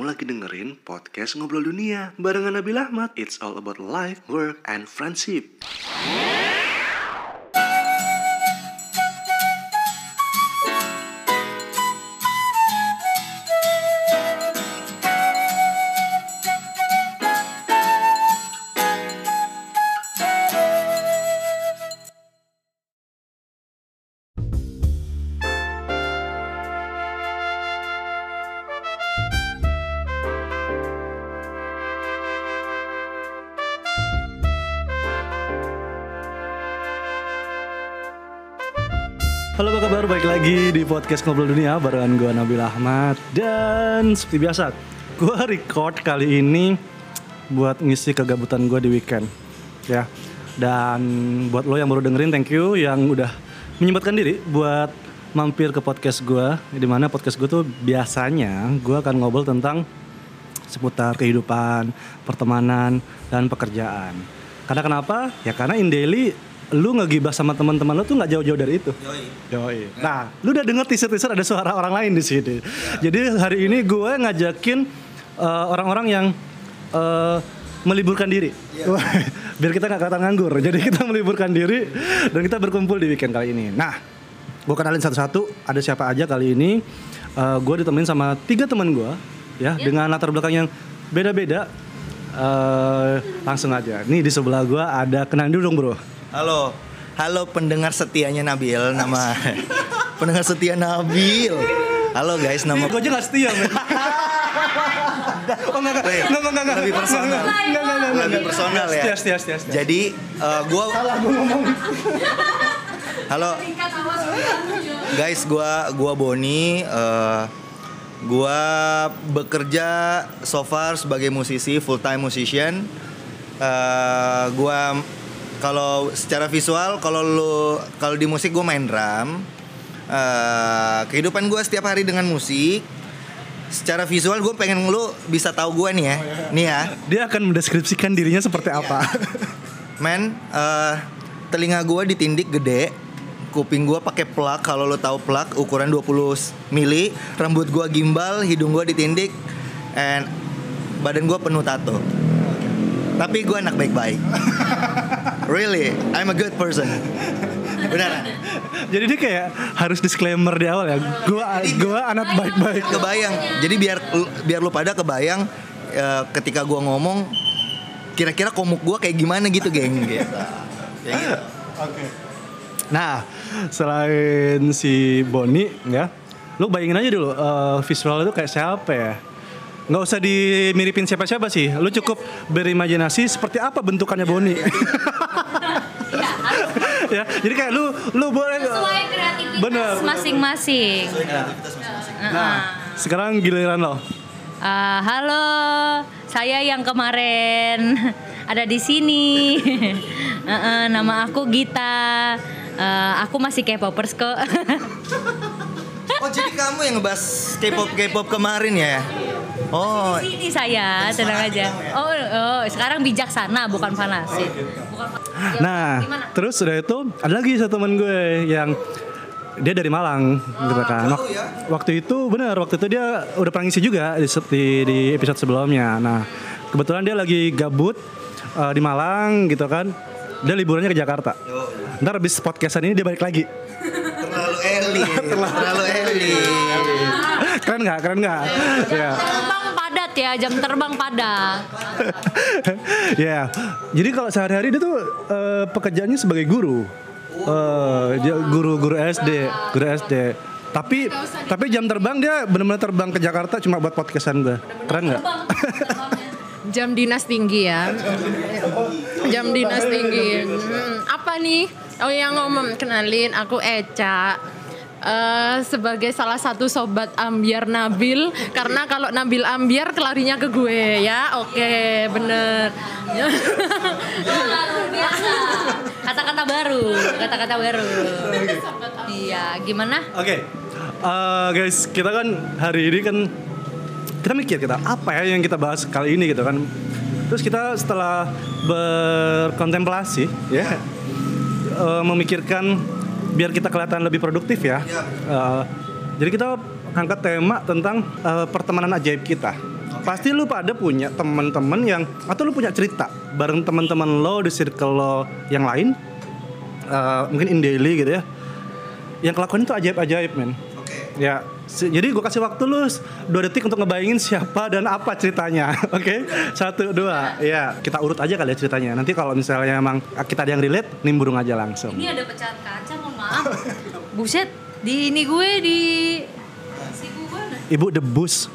Kamu lagi dengerin podcast Ngobrol Dunia barengan Nabil Ahmad. It's all about life, work, and friendship. Podcast Ngobrol Dunia barengan gue Nabil Ahmad. Dan seperti biasa, gue record kali ini buat ngisi kegabutan gue di weekend ya. Dan buat lo yang baru dengerin thank you yang udah menyempatkan diri buat mampir ke podcast gue Di mana podcast gue tuh biasanya gue akan ngobrol tentang seputar kehidupan, pertemanan, dan pekerjaan. Karena kenapa? Ya karena in daily lu ngegibah sama teman-teman lu tuh nggak jauh-jauh dari itu. Yoi. Nah, lu udah denger teaser-teaser ada suara orang lain di sini. Jadi hari ini gue ngajakin eh, orang-orang yang eh, meliburkan diri. Biar kita nggak kelihatan nganggur. Jadi kita meliburkan diri dan kita berkumpul di weekend kali ini. Nah, gue kenalin satu-satu. Ada siapa aja kali ini? Eh, gue ditemenin sama tiga teman gue, ya, dengan latar belakang yang beda-beda. Eh, langsung aja. Nih di sebelah gue ada kenalin dulu dong bro. Halo, halo pendengar setianya Nabil, nama pendengar setia Nabil. Halo guys, nama Gue aja gak setia men Oh enggak enggak enggak enggak enggak lebih personal. Enggak enggak enggak enggak Lebih personal ya. Setia setia setia setia Jadi eh, gua Halo guys, gua gua Boni. eh, gua bekerja so far sebagai musisi, full time musician. Eh, gua kalau secara visual, kalau lu kalau di musik gua main drum. Eh, kehidupan gua setiap hari dengan musik. Secara visual gue pengen lu bisa tahu gue nih ya, nih ya. Dia akan mendeskripsikan dirinya seperti Iya. apa Men, eh, telinga gue ditindik gede, kuping gue pakai plak kalau lo tahu plak ukuran 20 mili, rambut gue gimbal, hidung gue ditindik, and badan gue penuh tato. Tapi gue anak baik-baik. really, I'm a good person. Beneran. Jadi dia kayak harus disclaimer di awal ya Gue gua anak baik-baik Kebayang. Jadi biar biar lu pada kebayang eh, ketika gue ngomong kira-kira komuk gue kayak gimana gitu, geng. Gitu. Kayak gitu. Nah selain si Boni ya Lu bayangin aja dulu eh, visual itu kayak siapa ya nggak usah dimiripin siapa-siapa sih. Lu cukup berimajinasi seperti apa bentukannya Boni. ya, jadi kayak lu lu boleh sesuai kreativitas Bener. masing-masing. Nah, sekarang giliran lo. Ah, halo, saya yang kemarin ada di sini. Heeh, nama aku Gita. Eh, aku masih K-popers kok. Oh jadi kamu yang ngebahas K-pop K-pop kemarin ya? Oh, Di sini saya, tenang aja. Oh, oh, sekarang bijaksana bukan fanatik. Bukan Ya, Nah, gimana? terus udah itu ada lagi satu teman gue yang dia dari Malang gitu kan. Wak- Waktu itu benar, waktu itu dia udah pernah ngisi juga di, di, di episode sebelumnya. Nah, kebetulan dia lagi gabut eh, di Malang gitu kan. Dia liburannya ke Jakarta. Ntar habis podcastan ini dia balik lagi. terlalu elit, terlalu elit. Keren nggak? Keren nggak? Ya. Ya, jam terbang padat. Ya, jadi kalau sehari-hari dia tuh eh, pekerjaannya sebagai guru, Eh, dia guru-guru SD, guru SD. Tapi tapi jam terbang dia benar-benar terbang ke Jakarta cuma buat podcastan gue. Keren nggak? Jam dinas tinggi ya. Jam dinas tinggi. Hmm, apa nih? Oh yang ngomong kenalin aku Eca. Eh, sebagai salah satu sobat ambiar Nabil karena kalau Nabil ambiar kelarinya ke gue ya oke bener Luar biasa. Kata-kata baru, kata-kata baru. Iya, gimana? Oke, Eh, guys, kita kan hari ini kan kita mikir kita apa ya yang kita bahas kali ini gitu kan. Terus kita setelah berkontemplasi ya eh, memikirkan biar kita kelihatan lebih produktif ya. Eh, jadi kita angkat tema tentang eh, pertemanan ajaib kita. pasti lu pada punya teman-teman yang atau lu punya cerita bareng teman-teman lo di circle lo yang lain eh, mungkin in daily gitu ya yang kelakuan itu ajaib-ajaib men. Ya. si- jadi gue kasih waktu lu dua detik untuk ngebayangin siapa dan apa ceritanya oke satu dua ya kita urut aja kali ya ceritanya nanti kalau misalnya emang kita ada yang relate nimbrung aja langsung Ini ada pecahan kaca, mohon maaf. Buset, di ini gue di siku gue nah. ibu debus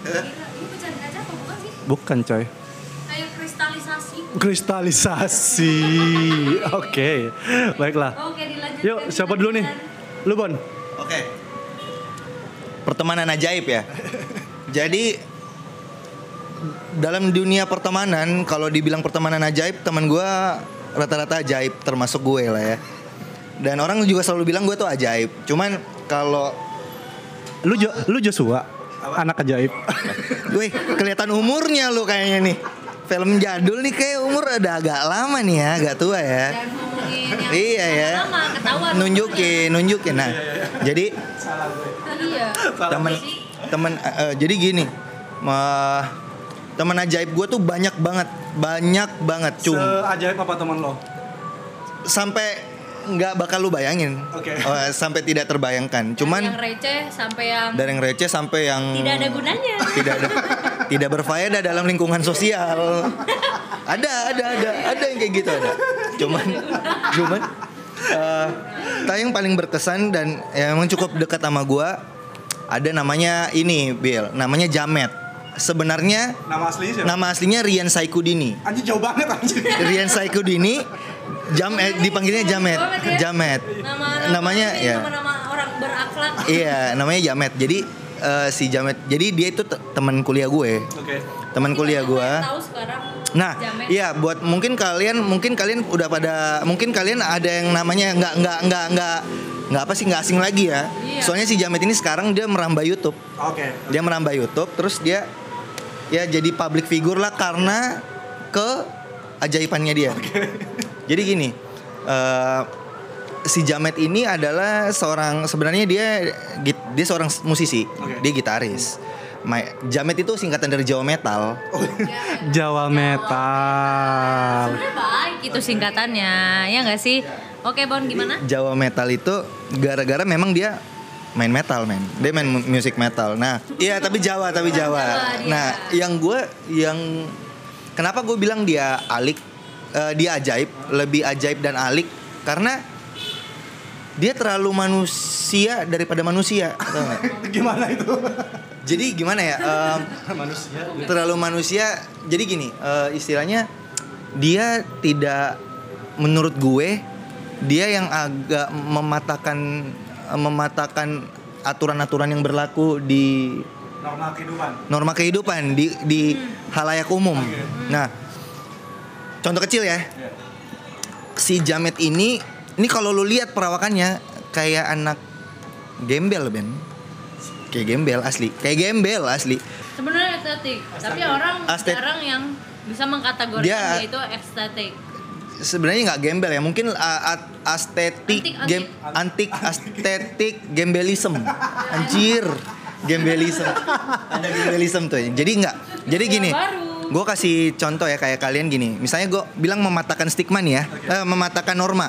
Gila, ini pecahan kaca apa bukan sih? bukan coy Kayak kristalisasi. kristalisasi oke baiklah Oke, dilanjutkan. Yuk, siapa dulu nih? Lu Bon. Oke. Pertemanan ajaib ya. Jadi dalam dunia pertemanan kalau dibilang pertemanan ajaib teman gua rata-rata ajaib termasuk gue lah ya. Dan orang juga selalu bilang gue tuh ajaib. Cuman kalau Lu Jo- lu Joshua, anak ajaib. gue kelihatan umurnya lu kayaknya nih. Film jadul nih kayak umur ada agak lama nih ya, agak tua ya. Dan ngomongin yang Iya ya. lama. Nunjukin, nunjukin. Nah, jadi Iya. temen temen eh, jadi gini mah temen ajaib gue tuh banyak banget banyak banget cum Seajaib apa teman lo? sampai nggak bakal lu bayangin Oke. Oh, sampai tidak terbayangkan yang cuman receh sampai yang dari yang receh sampai yang tidak ada gunanya. tidak ada tidak berfaedah dalam lingkungan sosial ada ada ada ada yang kayak gitu ada cuman cuman eh tapi yang paling berkesan dan yang emang cukup dekat sama gua ada namanya ini Bill namanya Jamet sebenarnya Nama aslinya siapa? nama aslinya Rian Saikudini Anjing jauh banget anjing. Rian Saikudini Jam eh, dipanggilnya Jamet. Jamet Nama, namanya ya Nama-nama orang berakhlak. Iya, namanya Jamet. Jadi eh, si Jamet, jadi dia itu te- teman kuliah gue. Oke. Teman kuliah gue. Tahu sekarang. Nah, Jamet. iya buat mungkin kalian mungkin kalian udah pada mungkin kalian ada yang namanya nggak nggak nggak nggak nggak apa sih nggak asing lagi ya. Iya. Soalnya si Jamet ini sekarang dia merambah YouTube. Oke. Dia merambah YouTube terus dia ya jadi public figure lah karena ke ajaibannya dia. Jadi gini, eh, si Jamet ini adalah seorang sebenarnya dia dia seorang musisi, Oke. dia gitaris. Ma- Jamet itu singkatan dari Jawa Metal. Jawa metal. Sebenarnya baik itu singkatannya, ya nggak sih? Oke Bon, gimana? Jawa Metal itu gara-gara memang dia main metal men dia main mu- musik metal nah iya tapi Jawa tapi Jawa Jawa dia. nah yang gue yang kenapa gue bilang dia alik eh, dia ajaib lebih ajaib dan alik karena dia terlalu manusia daripada manusia? Gimana itu? jadi gimana ya Manusia. terlalu manusia jadi gini eh, istilahnya dia tidak menurut gue dia yang agak mematahkan mematahkan aturan-aturan yang berlaku di Normal kehidupan. norma kehidupan di di halayak umum. Nah, contoh kecil ya. Si Jamet ini ini kalau lu lihat perawakannya kayak anak gembel Ben. Kayak gembel asli. Kayak gembel asli. Sebenarnya estetik, tapi orang jarang yang bisa mengkategorikan Dia- dia, itu estetik. Sebenarnya nggak gembel ya. Mungkin uh, Antik, gem antik. estetik gembelism. Anjir gembelism. Ada gembelism tuh. Jadi nggak jadi gini gue kasih contoh ya kayak kalian gini. Misalnya gue bilang mematahkan stigma nih ya eh, mematahkan norma.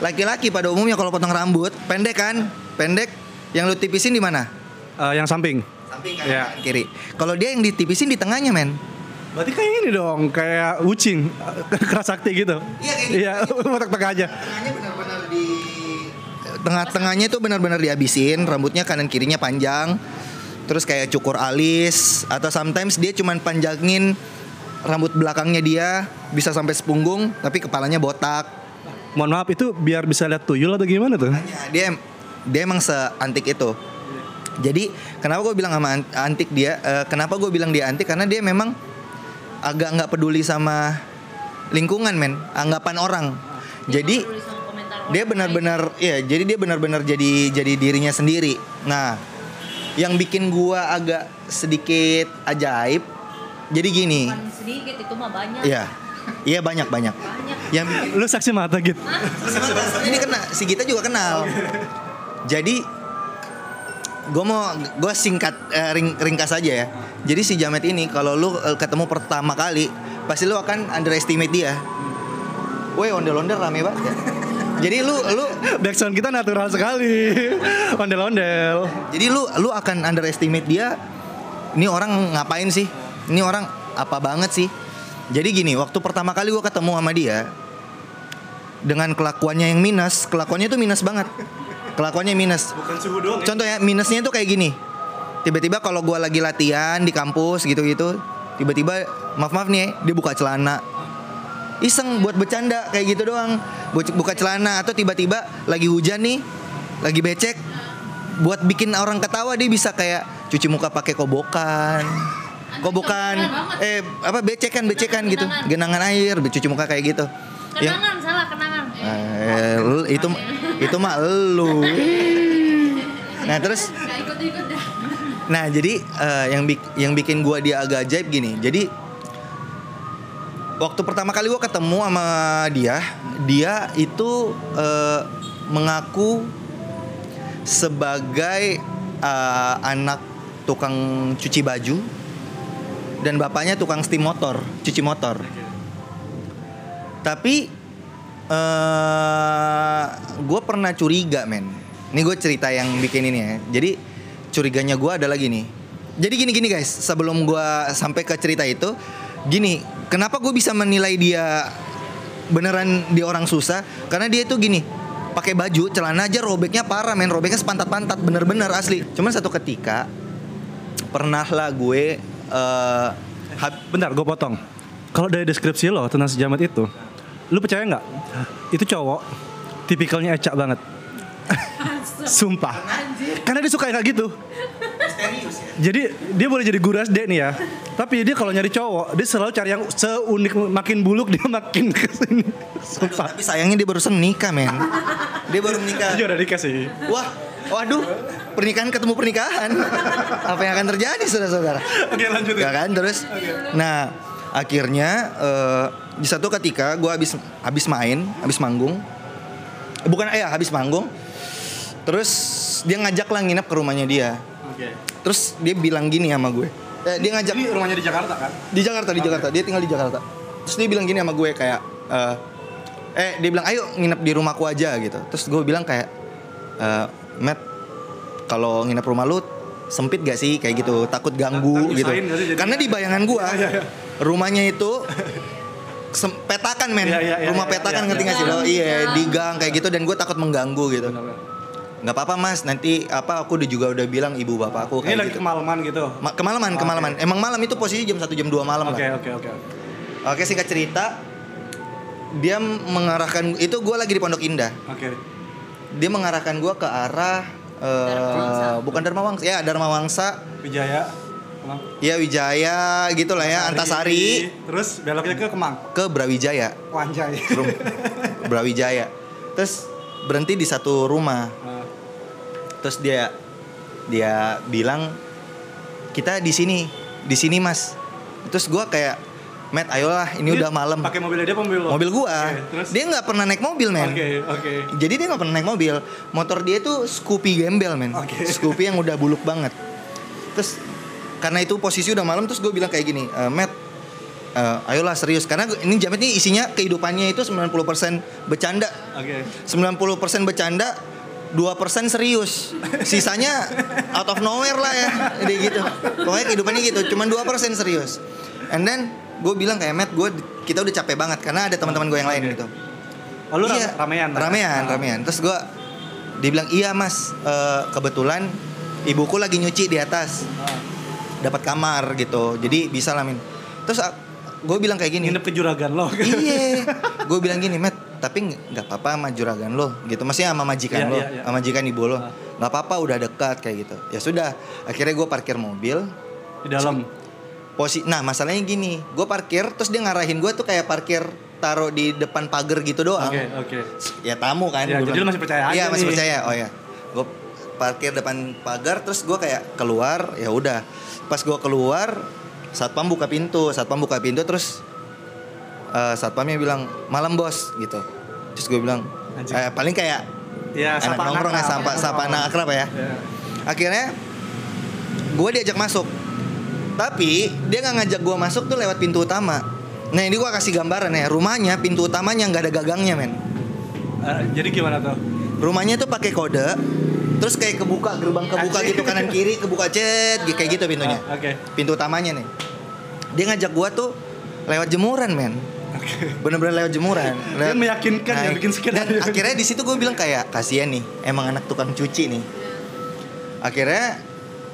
Laki-laki pada umumnya kalau potong rambut pendek kan? Pendek. Yang lu tipisin di mana? Eh, yang samping. samping kan? Iya. kiri. Kalau dia yang ditipisin di tengahnya men Berarti kayak ini dong, kayak ucing, keras sakti gitu. Iya, kayak gitu. Iya, tengah aja. tengahnya benar-benar di tengah-tengahnya itu benar-benar dihabisin rambutnya kanan kirinya panjang terus kayak cukur alis atau sometimes dia cuman panjangin rambut belakangnya dia bisa sampai sepunggung tapi kepalanya botak Mohon maaf itu biar bisa lihat tuyul atau gimana tuh? Dia dia emang seantik itu jadi kenapa gue bilang sama an- antik dia eh, kenapa gue bilang dia antik karena dia memang agak nggak peduli sama lingkungan men. Anggapan orang. Jadi sama komentar orang dia benar-benar ya jadi dia benar-benar jadi jadi dirinya sendiri. Nah yang bikin gua agak sedikit ajaib jadi gini. Bukan sedikit itu mah banyak. iya. Iya banyak banyak. Banyak. yang Lu saksi mata gitu. ini kena si Gita juga kenal. Jadi gue mau gue singkat eh, ring- ringkas aja ya. Jadi si Jamet ini kalau lu eh, ketemu pertama kali pasti lu akan underestimate dia. Woi ondel-ondel rame banget ya. Jadi lu lu Backsound kita natural sekali. Ondel-ondel. jadi lu lu akan underestimate dia. Ini orang ngapain sih? Ini orang apa banget sih? Jadi gini, waktu pertama kali gue ketemu sama dia dengan kelakuannya yang minus, kelakuannya tuh minus banget. Kelakuannya minus. Bukan suhu doang. Contoh ya minusnya tuh kayak gini. Tiba-tiba kalau gua lagi latihan di kampus gitu-gitu, tiba-tiba maaf maaf nih, dia buka celana. Iseng buat bercanda kayak gitu doang. Bu- Buka celana atau tiba-tiba lagi hujan nih, lagi becek. Buat bikin orang ketawa dia bisa kayak cuci muka pakai kobokan. Kobokan eh apa becekan becekan gitu. Genangan air, cuci muka kayak gitu. Kenangan salah kenangan. Eh, lu- itu itu mah lu. Nah terus, Gak ikut-ikut dah. nah jadi eh, yang bik- yang bikin gua dia agak ajaib gini. Jadi waktu pertama kali gua ketemu sama dia, dia itu eh, mengaku sebagai eh, anak tukang cuci baju dan bapaknya tukang steam motor, cuci motor. Tapi eh gue pernah curiga men. Ini gue cerita yang bikin ini ya. Jadi curiganya gue adalah gini. Jadi gini gini guys. Sebelum gue sampai ke cerita itu, gini. Kenapa gue bisa menilai dia beneran dia orang susah? Karena dia itu gini. Pakai baju, celana aja robeknya parah men. Robeknya sepantat-pantat, bener-bener asli. Cuman satu ketika pernah lah gue hab- Bentar, gue potong. Kalau dari deskripsi lo tentang si Jamet itu, lu percaya nggak? Itu cowok, tipikalnya ecak banget. Sumpah. Karena dia suka yang kayak gitu. Jadi dia boleh jadi guru SD nih ya. Tapi dia kalau nyari cowok, dia selalu cari yang seunik makin buluk dia makin ke sini. Sumpah. Tapi sayangnya dia barusan nikah, men. Dia baru menikah. Dia udah dikasih. Wah, waduh, pernikahan ketemu pernikahan. Apa yang akan terjadi, saudara-saudara? Oke lanjut Ya kan, terus. Nah, akhirnya eh, di satu ketika gue habis habis main, habis manggung. Eh, Bukan, eh, ya, habis manggung. Terus dia ngajak lah nginep ke rumahnya dia. Oke. Terus dia bilang gini sama gue. Eh, dia ngajak Jadi rumahnya di Jakarta kan? di Jakarta di Jakarta dia tinggal di Jakarta terus dia bilang gini sama gue kayak eh, eh dia bilang ayo nginep di rumahku aja gitu terus gue bilang kayak eh Matt kalau nginep rumah lu sempit gak sih kayak gitu takut ganggu Ntar gitu karena di bayangan gue Iya, iya, iya. Rumahnya itu petakan men Iya, iya, iya, rumah iya, petakan iya, ngerti iya. gak sih lo iya di gang kayak gitu dan gue takut mengganggu gitu nggak apa-apa mas nanti apa aku udah juga udah bilang ibu bapak aku Ini kayak lagi gitu kemalaman gitu. Ma- kemalaman kemalaman emang malam itu posisi jam 1 jam 2 malam Oke lah oke oke. Oke singkat cerita dia mengarahkan itu gue lagi di Pondok Indah. Oke. Dia mengarahkan gue ke arah eh, Dharma bukan Dharma Wangsa, ya Dharma Wangsa, Wijaya. Kemang. ya Wijaya gitulah ya Antasari Terus beloknya ke Kemang. ke Brawijaya, Wanjai. Rum- Brawijaya. Terus berhenti di satu rumah. Nah, Terus dia dia bilang kita di sini, di sini mas. Terus gue kayak Matt, ayolah ini Dia udah malam. Pakai mobilnya dia apa mobil lo? Mobil gua. Oke, terus? Dia nggak pernah naik mobil, men. Oke, oke. Jadi dia nggak pernah naik mobil. Motor dia itu Scoopy gembel, men. Oke. Scoopy yang udah buluk banget. Terus karena itu posisi udah malam, terus gue bilang kayak gini, e, Matt, eh, ayolah serius. Karena ini Jamet ini isinya kehidupannya itu 90% bercanda. Oke. 90% bercanda, 2% serius. Sisanya out of nowhere lah ya. Jadi gitu. Pokoknya kehidupannya gitu, cuman 2% serius. And then gue bilang kayak Matt, gue kita udah capek banget karena ada teman-teman gue yang lain Oke. gitu. Oh lu Iya, ram- ramean? Ramean, ramean. Terus gue dibilang iya mas, eh, kebetulan ibuku lagi nyuci di atas, Ah. Dapat kamar gitu. Jadi bisa lah min. Terus gue bilang kayak gini. Nginep ke juragan lo. iya, gue bilang gini, Matt, tapi nggak- apa-apa sama juragan lo, gitu. Maksudnya sama majikan Iya, lo, iya, iya. sama majikan ibu lo, Ah. nggak apa-apa, udah dekat kayak gitu. Ya sudah, akhirnya gue parkir mobil. Di dalam. Posi, nah masalahnya gini, gue parkir, terus dia ngarahin gue tuh kayak parkir taruh di depan pagar gitu doang. Oke, oke. Ya tamu kan. Ya, jadi bilang. lu masih percaya aja Iya masih nih. percaya. Oh ya, gue parkir depan pagar, terus gue kayak keluar, ya udah. Pas gue keluar, satpam buka pintu, satpam buka pintu, terus eh, satpamnya bilang malam bos gitu. Terus gue bilang, eh, paling kayak Ya, anak sapa nongkrong ya, akrab. sapa, sapa anak akrab ya. Ya. akhirnya gue diajak masuk tapi dia nggak ngajak gue masuk tuh lewat pintu utama nah ini gue kasih gambaran ya rumahnya pintu utamanya nggak ada gagangnya men Eh, jadi gimana tuh? rumahnya tuh pakai kode terus kayak kebuka gerbang kebuka gitu kanan kiri kebuka cet kayak gitu pintunya. Ah, Oke. pintu utamanya nih. Dia ngajak gua tuh lewat jemuran men. Bener-bener lewat jemuran. Dia Lewat- meyakinkan ya, bikin skenario. dan akhirnya di situ gue bilang kayak kasihan nih emang anak tukang cuci nih. Akhirnya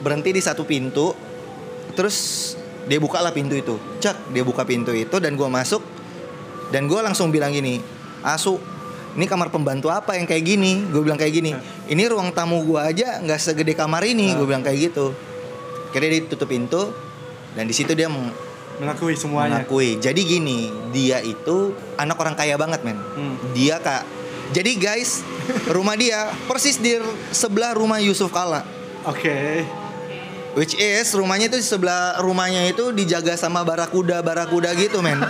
berhenti di satu pintu terus dia buka lah pintu itu. Cek dia buka pintu itu dan gua masuk dan gue langsung bilang gini asu ini kamar pembantu apa yang kayak gini? Gue bilang kayak gini ini ruang tamu gua aja nggak segede kamar ini gue bilang kayak gitu. Akhirnya dia tutup pintu dan di situ dia meng- Mengakui semuanya. mengakui. Jadi gini dia itu anak orang kaya banget men. Hmm. dia kak jadi guys rumah dia persis di sebelah rumah Yusuf Kala Oke. Which is rumahnya itu di sebelah rumahnya itu dijaga sama barakuda barakuda gitu men.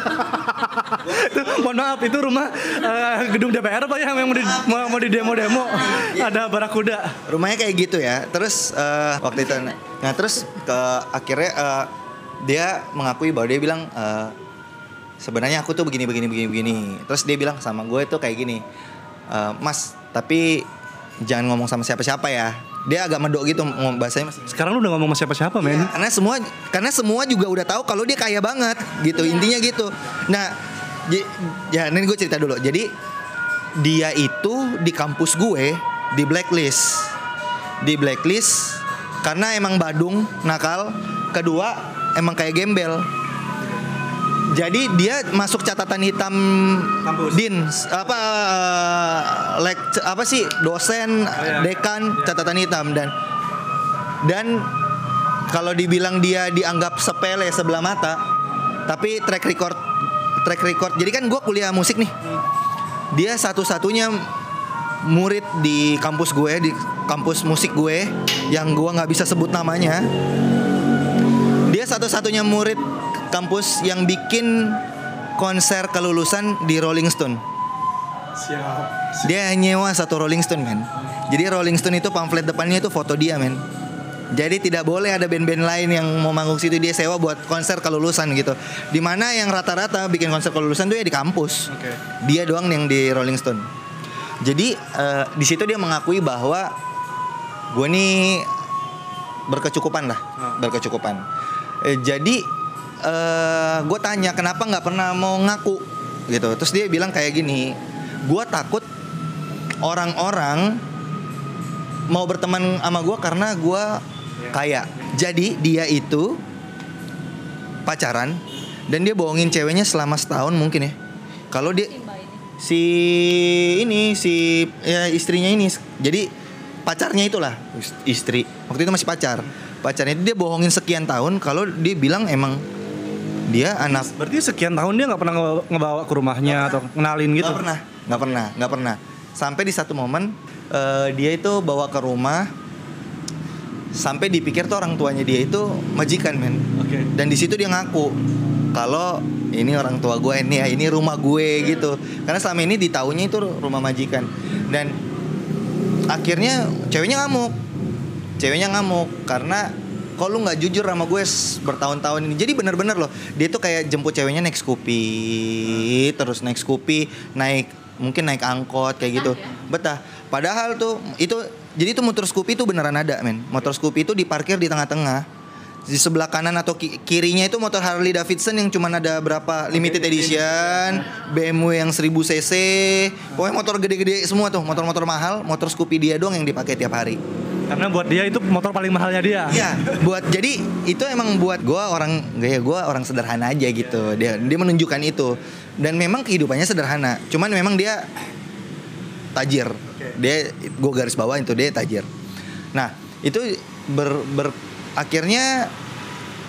Mohon maaf itu rumah eh, gedung DPR apa ya yang mau di, mau, mau di demo-demo ada barakuda. rumahnya kayak gitu ya. Terus eh, waktu itu nah terus ke akhirnya eh, dia mengakui bahwa dia bilang eh, sebenarnya aku tuh begini begini begini begini. Terus dia bilang sama gue tuh kayak gini "Eh, mas tapi jangan ngomong sama siapa-siapa ya dia agak medok gitu ngomong bahasanya masih Sekarang lu udah ngomong sama siapa-siapa, men? karena semua karena semua juga udah tahu kalau dia kaya banget gitu. Intinya gitu. Nah j- ya ini gue cerita dulu. Jadi dia itu di kampus gue di blacklist. Di blacklist karena emang Badung nakal. Kedua emang kayak gembel jadi dia masuk catatan hitam Kampus. din apa eh, lek- apa sih dosen iya. dekan catatan hitam dan dan kalau dibilang dia dianggap sepele sebelah mata tapi track record track record jadi kan gue kuliah musik nih dia satu-satunya murid di kampus gue di kampus musik gue yang gue nggak bisa sebut namanya dia satu-satunya murid kampus yang bikin konser kelulusan di Rolling Stone Siap. dia nyewa satu Rolling Stone men Jadi Rolling Stone itu pamflet depannya itu foto dia men jadi tidak boleh ada band-band lain yang mau manggung situ dia sewa buat konser kelulusan gitu. Di mana yang rata-rata bikin konser kelulusan tuh ya di kampus. Oke. Dia doang yang di Rolling Stone. Jadi eh, di situ dia mengakui bahwa gue nih berkecukupan lah, berkecukupan. Eh, jadi eh gue tanya kenapa nggak pernah mau ngaku gitu. Terus dia bilang kayak gini, gue takut orang-orang mau berteman sama gue karena gue kaya. Jadi dia itu pacaran dan dia bohongin ceweknya selama setahun mungkin ya. Kalau dia si ini si ya istrinya ini jadi pacarnya itulah istri waktu itu masih pacar pacarnya itu dia bohongin sekian tahun kalau dia bilang emang dia anak Berarti sekian tahun dia nggak pernah nge- ngebawa ke rumahnya atau kenalin gitu? Nggak pernah, nggak pernah, nggak pernah. Sampai di satu momen eh, dia itu bawa ke rumah, sampai dipikir tuh orang tuanya dia itu majikan men. Oke. Dan di situ dia ngaku kalau ini orang tua gue ini ya, ini rumah gue gitu. Karena selama ini ditahunya itu rumah majikan. Dan akhirnya ceweknya ngamuk, ceweknya ngamuk karena kok lu nggak jujur sama gue bertahun-tahun ini? Jadi bener-bener loh dia tuh kayak jemput ceweknya naik Scoopy terus naik Scoopy naik mungkin naik angkot kayak gitu. Betah. Padahal tuh itu jadi tuh motor Scoopy itu beneran ada men. Motor Scoopy itu diparkir di tengah-tengah. Di sebelah kanan atau ki- kirinya itu motor Harley Davidson yang cuman ada berapa limited edition BMW yang 1000 cc. Pokoknya motor gede-gede semua tuh motor-motor mahal motor Scoopy dia doang yang dipakai tiap hari Karena buat dia itu motor paling mahalnya dia. Iya, buat jadi itu emang buat gua orang gaya gua orang sederhana aja gitu. Dia dia menunjukkan itu. Dan memang kehidupannya sederhana. Cuman memang dia tajir. Dia gua garis bawah itu dia tajir. Nah, itu ber, ber akhirnya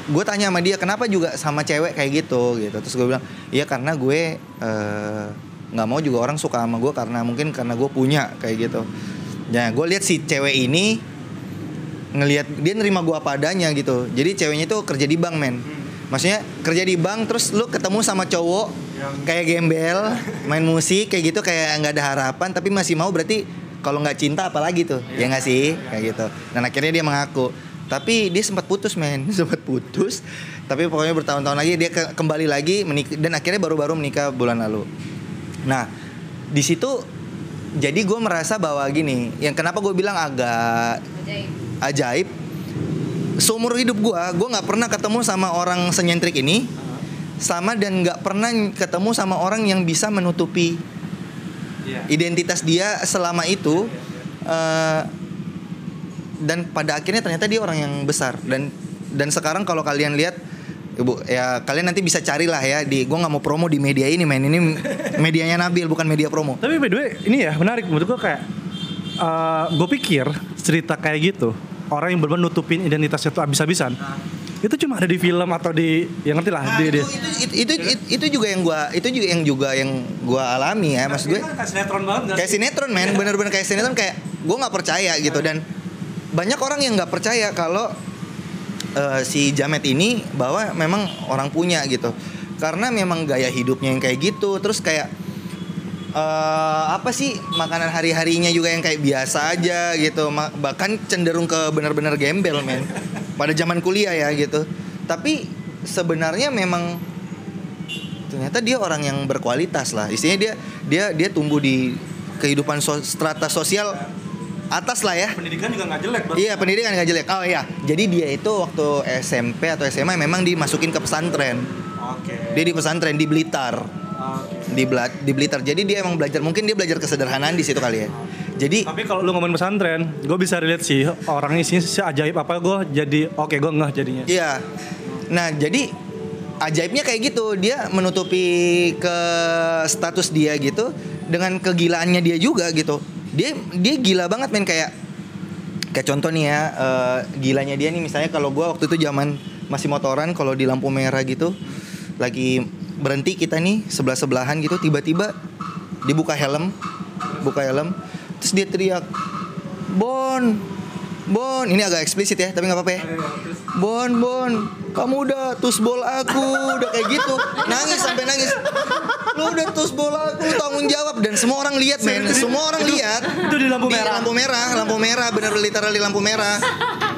gue tanya sama dia kenapa juga sama cewek kayak gitu gitu terus gue bilang iya karena gue eh, nggak mau juga orang suka sama gue karena mungkin karena gue punya kayak gitu ya gue lihat si cewek ini ngelihat dia nerima gua apa adanya gitu. Jadi ceweknya itu kerja di bank, men. Maksudnya kerja di bank terus lu ketemu sama cowok kayak gembel, main musik kayak gitu kayak nggak ada harapan tapi masih mau berarti kalau nggak cinta apalagi tuh. Ya nggak sih? Kayak gitu. Dan akhirnya dia mengaku. Tapi dia sempat putus men. Sempat putus. Tapi pokoknya bertahun-tahun lagi dia ke- kembali lagi menik dan akhirnya baru-baru menikah bulan lalu. Nah di situ jadi gue merasa bahwa gini yang kenapa gue bilang agak ajaib seumur hidup gue gue nggak pernah ketemu sama orang senyentrik ini sama dan nggak pernah ketemu sama orang yang bisa menutupi identitas dia selama itu eh, dan pada akhirnya ternyata dia orang yang besar. Dan dan sekarang kalau kalian lihat ibu ya kalian nanti bisa carilah ya di gue nggak mau promo di media ini men. Ini medianya Nabil bukan media promo. Tapi by the way, ini ya menarik. Menurut gue kayak gue pikir cerita kayak gitu orang yang benar nutupin identitasnya tuh abis-abisan itu cuma ada di film atau di yang ngerti lah Nah, di, itu, di itu, itu, itu, itu juga yang gua itu juga yang juga yang gua alami ya mas gue. Kayak sinetron banget kayak sinetron men. Bener-bener kayak sinetron kayak gue nggak percaya gitu. Dan banyak orang yang nggak percaya kalau eh, si Jamet ini bahwa memang orang punya gitu. Karena memang gaya hidupnya yang kayak gitu terus kayak eh, apa sih makanan hari harinya juga yang kayak biasa aja gitu. Bahkan cenderung ke benar-benar gembel men. Pada zaman kuliah ya gitu. Tapi sebenarnya memang ternyata dia orang yang berkualitas lah. Istilahnya dia dia dia tumbuh di kehidupan so- strata sosial atas lah ya pendidikan juga nggak jelek Iya pendidikan gak jelek. Oh iya. Jadi dia itu waktu SMP atau SMA memang dimasukin ke pesantren. Oke. Dia di pesantren di Blitar. Di, Bla- di Blitar. Jadi dia emang belajar mungkin dia belajar kesederhanaan di situ kali ya. Jadi Tapi kalau lu ngomongin pesantren, gue bisa relate sih orangnya sih si ajaib apa gue jadi oke gue ngeh jadinya. iya. Nah, jadi ajaibnya kayak gitu. Dia menutupi ke status dia gitu dengan kegilaannya dia juga gitu. Dia dia gila banget men. Kayak kayak contoh nih ya eh, gilanya dia nih. Misalnya kalau gua waktu itu zaman masih motoran kalau di lampu merah gitu lagi berhenti kita nih sebelah sebelahan gitu tiba-tiba dibuka helm buka helm terus dia teriak Bon Bon. Ini agak eksplisit ya tapi nggak apa-apa ya. Bon Bon kamu udah tusbol aku udah kayak gitu. Nangis sampai nangis. Lu udah tusbol aku tanggung jawab. Dan semua orang lihat men. Semua orang lihat. itu di lampu merah. lampu merah lampu merah. Bener literally lampu merah.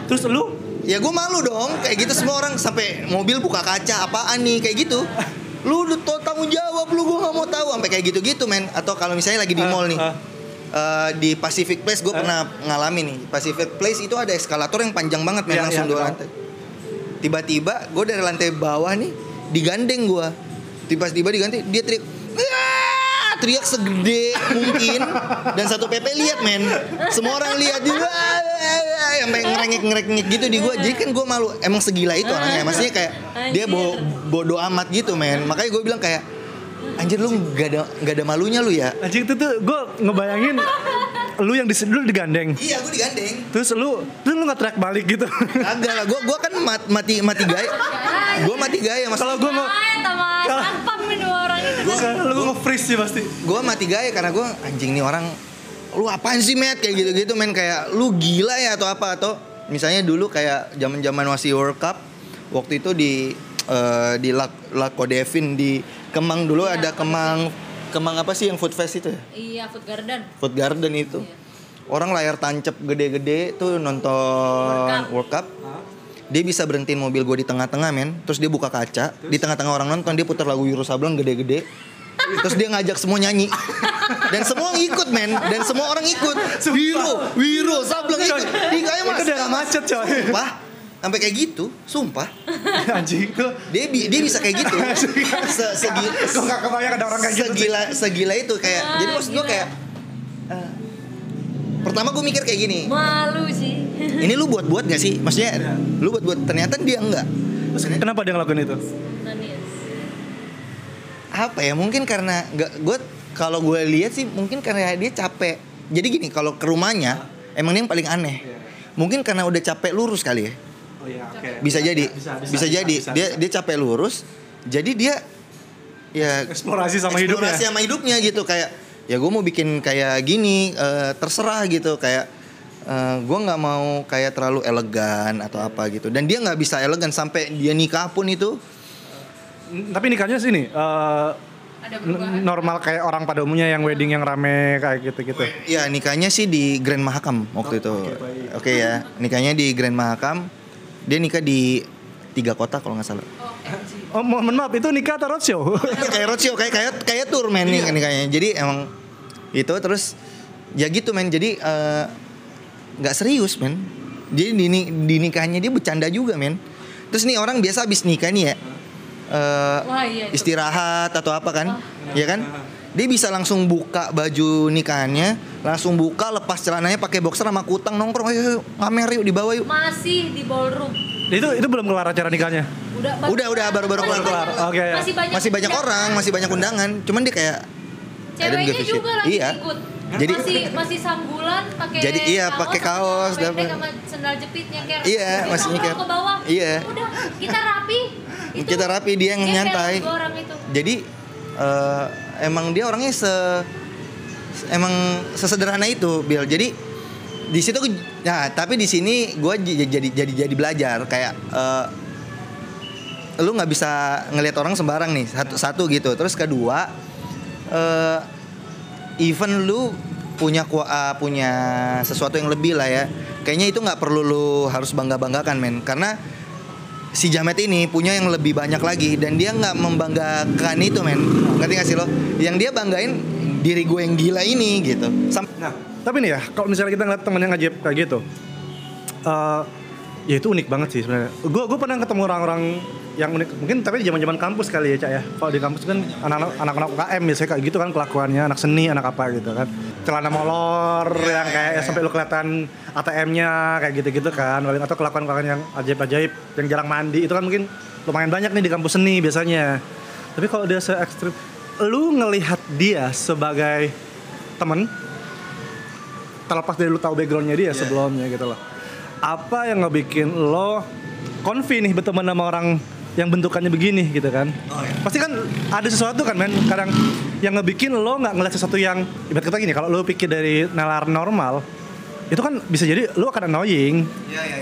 Terus lu? Ya gue malu dong. Kayak gitu semua orang. Sampai mobil buka kaca. Apaan nih? Kayak gitu. Lu udah tanggung jawab lu. Gue nggak mau tahu. Sampai kayak gitu gitu men. Atau kalau misalnya lagi di Ah, mall nih. ah. eh, di Pacific Place gue pernah ngalamin nih. Pacific Place itu ada eskalator yang panjang banget men. Iya, langsung iya, dua tahu. lantai tiba-tiba gue dari lantai bawah nih digandeng gue tiba-tiba diganti dia teriak "Wah!" teriak segede mungkin. Dan satu PP lihat men. Semua orang lihat. Dia "Wah!" sampai ngerengek ngerengek gitu di gue jadi kan gue malu. Emang segila itu orangnya. Maksudnya kayak dia bo bodoh amat gitu men. Makanya gue bilang kayak anjir lu gak ada gak ada malunya lu ya. Anjing itu tuh gue ngebayangin lu yang di lu digandeng. iya gue digandeng Terus lu terus lu nggak track balik gitu. Kagak lah, gue gua kan mat- mati mati gaya. Gue mati gaya mas. Kalau gue Main ini orang itu. lu gue nge-freeze sih pasti. Gue mati gaya karena gue anjing nih orang. Lu apaan sih Matt kayak gitu-gitu men kayak lu gila ya atau apa atau misalnya dulu kayak zaman-zaman masih World Cup waktu itu di eh, di Lak Lakodevin di Kemang dulu ada Kemang Kemang apa sih yang food fest itu ya? Iya, food garden. Food Garden itu. Orang layar tancap gede-gede tuh nonton World Cup. Dia bisa berhentiin mobil gue di tengah-tengah men. Terus dia buka kaca. Di tengah-tengah orang nonton dia putar lagu Sableng gede-gede. Terus dia ngajak semua nyanyi. Dan semua ikut men. Dan semua orang ikut. Wiro, Wiro, Sableng ikut. Di kayak Itu daerah macet coy. Sumpah. Sampai kayak gitu, sumpah. Anjing gue Dia bi- dia bisa kayak gitu. Se segi Gue gak kebayang ada orang kayak gitu. segila segila itu kayak jadi maksud gue kayak eh, pertama gue mikir kayak gini. Malu sih. ini lu buat buat gak sih? Maksudnya lu buat buat ternyata dia enggak. Terus kenapa dia ngelakuin itu? Apa ya mungkin karena nggak gue kalau gue lihat sih mungkin karena dia capek. Jadi gini kalau ke rumahnya emang dia yang paling aneh. Mungkin karena udah capek lurus kali ya Oh iya, oke. bisa jadi Bisa, bisa, bisa, bisa, jadi bisa, dia bisa. dia capek lurus jadi dia ya Eksplorasi sama hidupnya. eksplorasi sama hidupnya gitu kayak ya gue mau bikin kayak gini eh, terserah gitu kayak eh, gue nggak mau kayak terlalu elegan atau apa gitu dan dia nggak bisa elegan sampai dia nikah pun itu Tapi nikahnya sini eh Ada normal kayak orang pada umumnya yang wedding yang rame kayak gitu-gitu. Ya nikahnya sih di Grand Mahakam waktu itu. Oke ya, nikahnya di Grand Mahakam. Dia nikah di tiga kota kalau nggak salah. Oh, mo- mohon maaf itu nikah atau roadshow? Iya, kayak roadshow, kayak kayak kayak tour men nih nikahnya. Jadi emang itu terus ya gitu men. Jadi eh, nggak serius men. Jadi di, di nikahnya dia bercanda juga men. Terus nih orang biasa habis nikah nih ya. eh, Wah, iya istirahat atau apa kan? Ya kan? Dia bisa langsung buka baju nikahannya, langsung buka lepas celananya pakai boxer sama kutang nongkrong ayo, ayo ngamer yuk di bawah yuk. Masih di ballroom. itu itu belum kelar acara nikahnya. Udah Udah, udah, baru-baru Masih kelar. Oke, ya. Masih banyak Masih banyak undangan. orang, masih banyak undangan. Cuman dia kayak Ceweknya juga lagi Iya. ikut. Jadi- masih masih sambulan pakai Jadi iya, pakai kaos, dapat. sama sendal jepit nyeker. Iya, masih nyeker. ke bawah. Iya. Udah, kita rapi. Itu Kita rapi, dia yang nyantai. dua orang itu. Jadi eh, emang dia orangnya se emang sesederhana itu, Bill. Jadi di situ nah tapi di sini gue jadi jadi jadi belajar. Kayak eh, lu nggak bisa ngelihat orang sembarang nih satu satu gitu. Terus kedua eh even lu punya ah, punya sesuatu yang lebih lah ya. Kayaknya itu nggak perlu lu harus bangga banggakan men. Karena si Jamet ini punya yang lebih banyak lagi. Dan dia nggak membanggakan itu men. Ngerti gak sih lo? Yang dia banggain diri gue yang gila ini gitu. Sam- Nah, tapi nih ya, kalau misalnya kita ngeliat temen yang ngajib kayak gitu, eh ya itu unik banget sih sebenarnya. Gue gue pernah ketemu orang-orang yang unik, mungkin tapi di zaman-zaman kampus kali ya cak ya. Kalau di kampus kan anak-anak anak-anak UKM biasanya kayak gitu kan kelakuannya, anak seni, anak apa gitu kan. Celana molor yang kayak ya, sampai lu kelihatan ATM-nya kayak gitu-gitu kan. Paling atau kelakuan-kelakuan yang ajaib-ajaib, yang jarang mandi itu kan mungkin lumayan banyak nih di kampus seni biasanya. Tapi kalau dia se ekstrim, lu ngelihat dia sebagai temen terlepas dari lu tahu backgroundnya dia sebelumnya gitu loh apa yang ngebikin lo konfi nih berteman sama orang yang bentukannya begini gitu kan. Pasti kan ada sesuatu kan men. Kadang yang ngebikin lo nggak ngeliat sesuatu yang ibarat kata gini kalau lo pikir dari nalar normal itu kan bisa jadi lo akan annoying.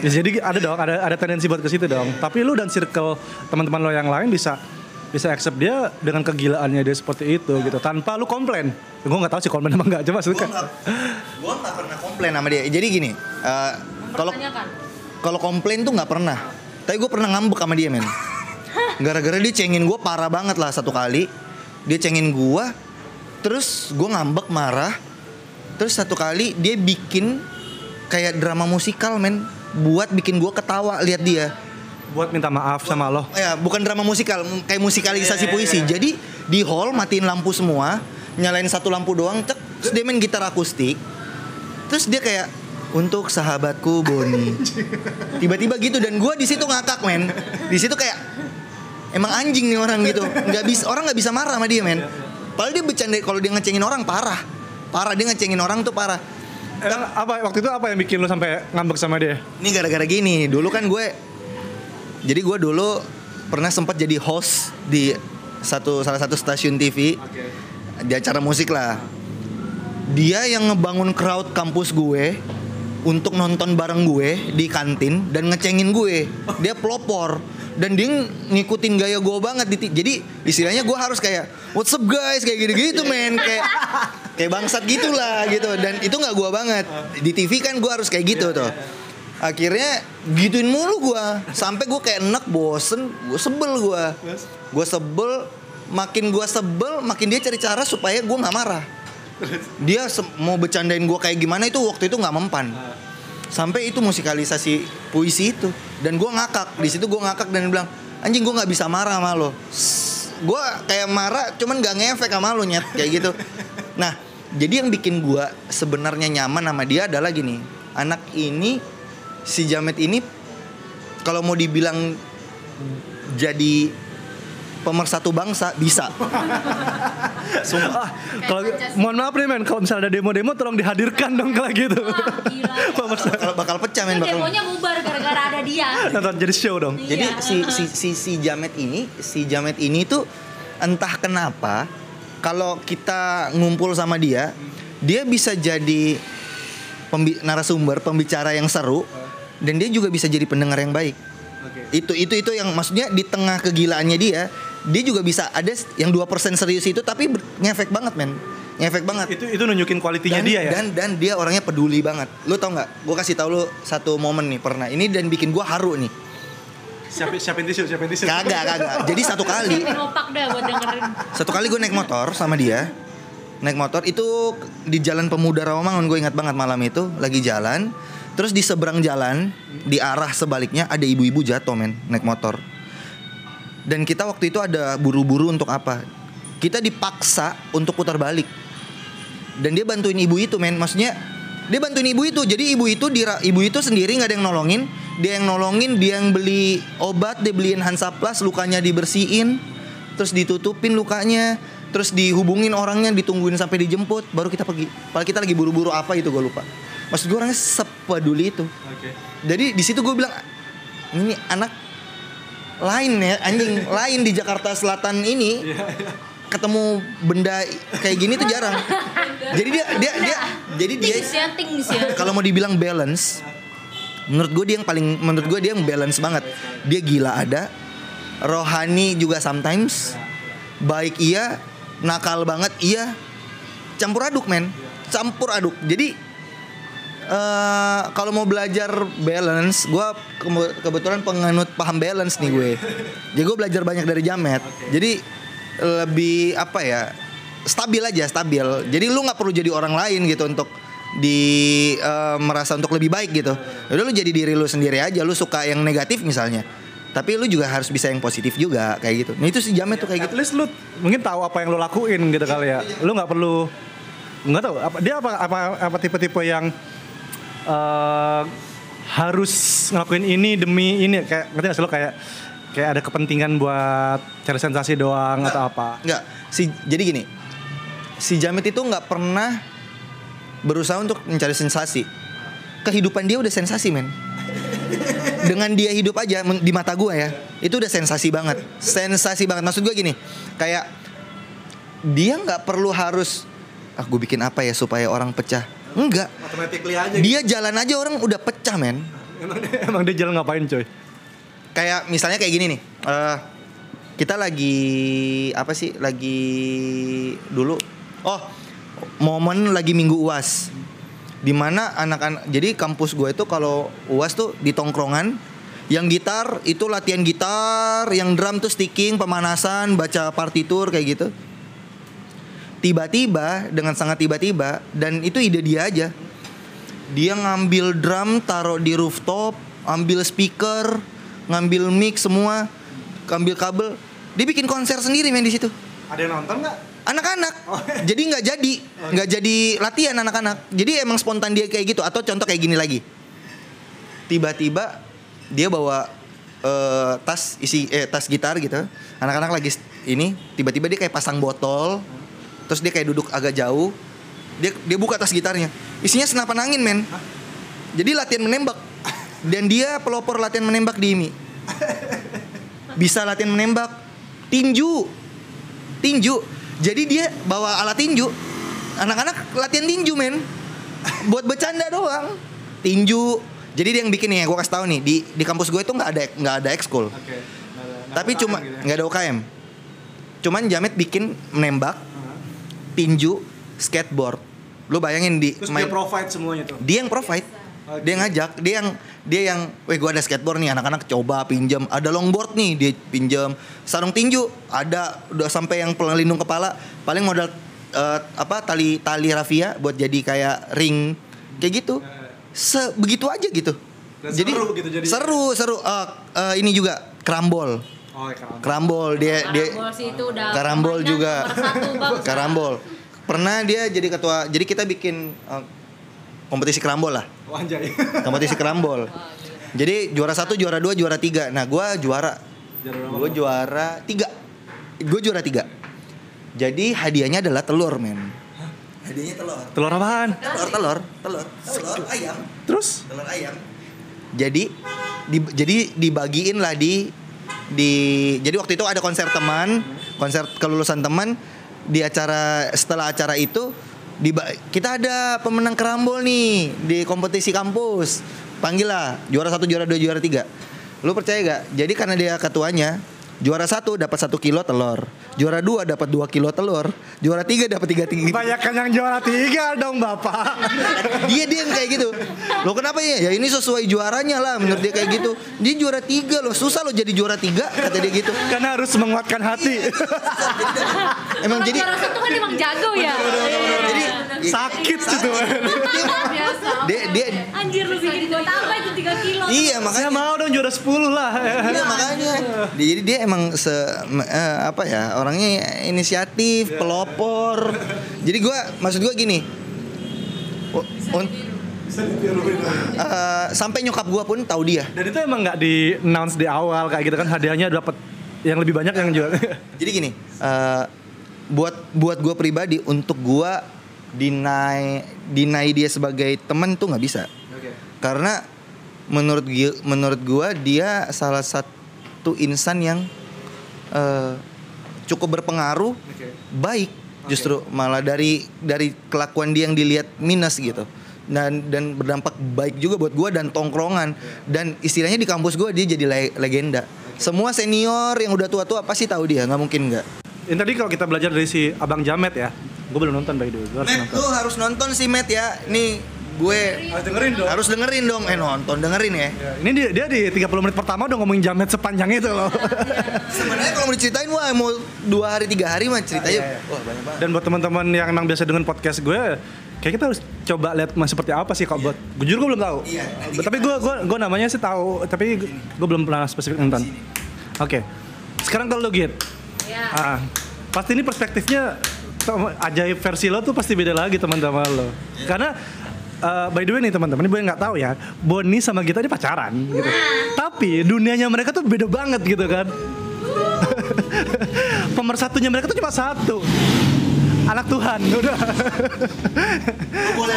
Bisa jadi ada dong ada ada tendensi buat ke situ dong. tapi lo dan circle teman-teman lo yang lain bisa bisa accept dia dengan kegilaannya dia seperti itu gitu. Tanpa lu komplain. Gue nggak tahu sih komplain apa nggak coba suka. Gue nggak pernah komplain sama dia. Jadi gini eh, kalau Pertanyakan. kalau komplain tuh nggak pernah. Tapi gue pernah ngambek sama dia men gara-gara dia cengin gue parah banget lah satu kali. Dia cengin gue terus gue ngambek marah. Terus satu kali dia bikin kayak drama musikal men. Buat bikin gue ketawa lihat dia. Buat minta maaf sama lo. Ya bukan drama musikal kayak musikalisasi puisi. jadi di hall matiin lampu semua nyalain satu lampu doang cek terus dia main gitar akustik. Terus dia kayak untuk sahabatku Boni tiba-tiba gitu dan gua di situ ngakak men. Di situ kayak emang anjing nih orang gitu. Nggak bisa orang nggak bisa marah sama dia men. Padahal dia bercanda kalau dia ngecengin orang parah. Parah dia ngecengin orang tuh parah. Emang apa waktu itu apa yang bikin lo sampai ngambek sama dia? Ini gara-gara gini dulu kan gue jadi gue dulu pernah sempat jadi host di satu salah satu stasiun TV di acara musik lah. Dia yang ngebangun crowd kampus gue untuk nonton bareng gue di kantin dan ngecengin gue. Dia pelopor dan dia ngikutin gaya gue banget jadi istilahnya gue harus kayak what's up guys? Kayak gitu-gitu men. Kayak kayak bangsat gitulah gitu. Dan itu nggak gue banget. Di TV kan gue harus kayak gitu tuh. akhirnya gituin mulu gue sampai gue kayak enak bosen. Gue sebel gue gue sebel makin gue sebel makin dia cari cara supaya gue nggak marah. Dia mau bercandain gue kayak gimana itu waktu itu nggak mempan. Sampai itu musikalisasi puisi itu dan gue ngakak. Di situ gue ngakak dan bilang anjing gue nggak bisa marah sama lo. Gue kayak marah cuman nggak ngefek sama lo nyet. Kayak gitu. Nah jadi yang bikin gue sebenarnya nyaman sama dia adalah gini. Anak ini si Jamet ini kalau mau dibilang jadi pemersatu bangsa bisa Sumpah. Ah, kalau mohon maaf nih men, kalau misalnya ada demo-demo tolong dihadirkan dong kalau gitu. Wah, gila. Pemersatu. bakal, bakal pecah men Kan bakal demonya bubar gara-gara ada dia. Nonton jadi show dong. Jadi Iya. si, si si si Jamet ini, si Jamet ini tuh entah kenapa kalau kita ngumpul sama dia, dia bisa jadi pembi- narasumber, pembicara yang seru dan dia juga bisa jadi pendengar yang baik. Itu itu itu yang maksudnya di tengah kegilaannya dia, dia juga bisa ada yang 2% serius itu tapi ngefek banget men. Ngefek banget. Itu itu nunjukin kualitinya dan, dia ya. dan dan dia orangnya peduli banget. Lu tau nggak? Gue kasih tau lu satu momen nih pernah. Ini dan bikin gue haru nih. Siapin siapin tisu, siapin tisu. kagak kagak. Jadi satu kali. Siapin opak dah buat dengerin. satu kali gue naik motor sama dia. Naik motor itu di jalan pemuda Rawamangun gue ingat banget malam itu. Lagi jalan terus di seberang jalan di arah sebaliknya ada ibu-ibu jatuh men naik motor dan kita waktu itu ada buru-buru untuk apa? Kita dipaksa untuk putar balik. Dan dia bantuin ibu itu men. Maksudnya dia bantuin ibu itu. Jadi ibu itu dira- ibu itu sendiri nggak ada yang nolongin. Dia yang nolongin dia yang beli obat dia beliin Hansaplast lukanya dibersihin terus ditutupin lukanya terus dihubungin orangnya ditungguin sampai dijemput baru kita pergi. Padahal kita lagi buru-buru apa itu gue lupa. Maksud gue orangnya sepeduli itu. Oke. jadi di situ gue bilang ini anak lain ya anjing. Lain di Jakarta Selatan ini. Ketemu benda kayak gini tuh jarang. Jadi dia dia dia jadi dia ya, ya. kalau mau dibilang balance menurut gue dia yang paling menurut gue dia yang balance banget. Dia gila ada rohani juga sometimes baik iya nakal banget iya campur aduk men. Campur aduk. Jadi eh kalau mau belajar balance gue kebetulan penganut paham balance nih gue. Jadi gue belajar banyak dari Jamet. Jadi lebih apa ya stabil aja stabil. Jadi lu nggak perlu jadi orang lain gitu untuk di eh, merasa untuk lebih baik gitu. Udah lu jadi diri lu sendiri aja lu suka yang negatif misalnya. Tapi lu juga harus bisa yang positif juga kayak gitu. Nah itu si Jamet tuh kayak At gitu. least lu mungkin tahu apa yang lu lakuin gitu kali ya. Lu nggak perlu nggak tahu apa dia apa apa apa tipe-tipe yang eh harus ngelakuin ini demi ini kayak ngerti nggak sih lu kayak kayak ada kepentingan buat cari sensasi doang atau apa. Enggak, si jadi gini. Si Jamit itu nggak pernah berusaha untuk mencari sensasi. Kehidupan dia udah sensasi, men. Dengan dia hidup aja di mata gua ya, itu udah sensasi banget. Sensasi banget. Maksud gua gini, kayak dia nggak perlu harus ah gue bikin apa ya supaya orang pecah. Enggak. Automatically aja. Dia jalan aja orang udah pecah, men. Emang dia, emang dia jalan ngapain coy? kayak misalnya kayak gini nih eh kita lagi apa sih lagi dulu oh momen lagi minggu uas di mana anak-anak jadi kampus gue itu kalau uas tuh di tongkrongan yang gitar itu latihan gitar yang drum tuh sticking pemanasan baca partitur kayak gitu tiba-tiba dengan sangat tiba-tiba dan itu ide dia aja. Dia ngambil drum taruh di rooftop ambil speaker ngambil mic semua ngambil kabel. Dia bikin konser sendiri main di situ. Ada yang nonton nggak? anak-anak. Jadi nggak jadi. Nggak jadi latihan anak-anak. Jadi emang spontan dia kayak gitu. Atau contoh kayak gini lagi. Tiba-tiba dia bawa eh, tas isi eh tas gitar gitu. Anak-anak lagi ini tiba-tiba dia kayak pasang botol terus dia kayak duduk agak jauh. Dia dia buka tas gitarnya. Isinya senapan angin men. Jadi latihan menembak. Dan dia pelopor latihan menembak di IMI. Bisa latihan menembak. Tinju. Tinju. Jadi dia bawa alat tinju. Anak-anak latihan tinju men. Buat bercanda doang. Tinju. Jadi dia yang bikin nih gue kasih tahu nih. Di di kampus gue itu nggak ada nggak ada ekskul. Tapi cuma nggak ada UKM cuman Jamet bikin menembak tinju skateboard. Lu bayangin di Terus main- dia provide semuanya tuh. dia yang provide. Dia yang ngajak dia yang dia yang weh gue ada skateboard nih anak-anak coba pinjam ada longboard nih dia pinjam sarung tinju ada. Udah sampai yang pelindung kepala. Paling modal eh, apa tali tali rafia buat jadi kayak ring. Kayak gitu. Sebegitu aja gitu. Dan jadi seru gitu jadinya. seru seru. Eh, eh, ini juga kerambol Oh, ya, karambol. kerambol dia dia Karambol sih itu udah Karambol juga. satu, Bang. karambol pernah dia jadi ketua jadi kita bikin eh, kompetisi kerambol lah Oh, anjay. kompetisi kerambol. Jadi juara satu, juara dua, juara tiga. Nah, gue juara. Gue juara tiga. Gue juara tiga. Jadi hadiahnya adalah telur, men. Hadiahnya telur. Telur apaan? Telur, telur, telur, telur ayam, Terus? telur ayam. Jadi, di- jadi dibagiin lah di di. Jadi waktu itu ada konser teman, konser kelulusan teman. Di acara setelah acara itu, di kita ada pemenang kerambol nih di kompetisi kampus. Panggil lah juara satu, juara dua, juara tiga. Lu percaya gak? Jadi karena dia ketuanya, Juara satu dapat satu kilo telur. Juara dua dapat dua kilo telur. Juara tiga dapat tiga tiga. Banyakan yang juara tiga dong bapak. Dia dia yang kayak gitu. Lo kenapa ya? Ya ini sesuai juaranya lah menurut dia kayak gitu. Dia juara tiga loh. Susah lo jadi juara tiga kata dia gitu. Karena harus menguatkan hati. Emang Orang jadi juara satu kan emang jago ya. jadi Sakit gitu. Biasa. dia dia Anjir lu bikin gue tambah itu 3 kilo. iya Saya makanya mau dong juara 10 lah. Iya makanya. Dia- Jadi dia emang se eh, apa ya orangnya inisiatif, pelopor. Jadi gua maksud gua gini. u- un- eh, sampai nyokap gua pun tahu dia. Dan itu emang nggak di announce di awal kayak gitu kan hadiahnya dapat yang lebih banyak yang juara. Jadi gini, eh, buat buat gue pribadi untuk gue deny deny dia sebagai teman tuh nggak bisa. Karena menurut gue menurut gue dia salah satu insan yang eh, cukup berpengaruh, baik justru malah dari dari kelakuan dia yang dilihat minus gitu. Dan dan berdampak baik juga buat gue dan tongkrongan dan istilahnya di kampus gue dia jadi le- legenda. Semua senior yang udah tua-tua pasti tahu dia, nggak mungkin nggak. Ini tadi kalau kita belajar dari si Abang Jamet ya. Gue belum nonton by the way. Gue harus Matt, nonton. lu harus nonton sih Matt ya. Nih gue Harus dengerin dong. harus dengerin dong. Eh nonton dengerin ya. Ya, Ini dia, dia di 30 menit pertama udah ngomongin Jamet sepanjang itu loh. Sebenarnya kalau mau diceritain wah mau dua hari tiga hari mah ceritanya Iya, iya. wah banyak banget. Dan buat teman-teman yang emang biasa dengan podcast gue, kayak kita harus coba lihat mas seperti apa sih kok buat. Jujur gue belum tahu. Iya, nanti tapi gue gue gue namanya sih tahu, tapi gue belum pernah spesifik nonton. Oke. Sekarang kalau lo git, Ya. ah, pasti ini perspektifnya ajaib versi lo tuh pasti beda lagi teman-teman lo. Karena eh, by the way nih teman-teman, ini gue nggak tahu ya, Boni sama Gita ini pacaran gitu. Tapi dunianya mereka tuh beda banget gitu kan. Pemersatunya mereka tuh cuma satu. Anak Tuhan, udah. boleh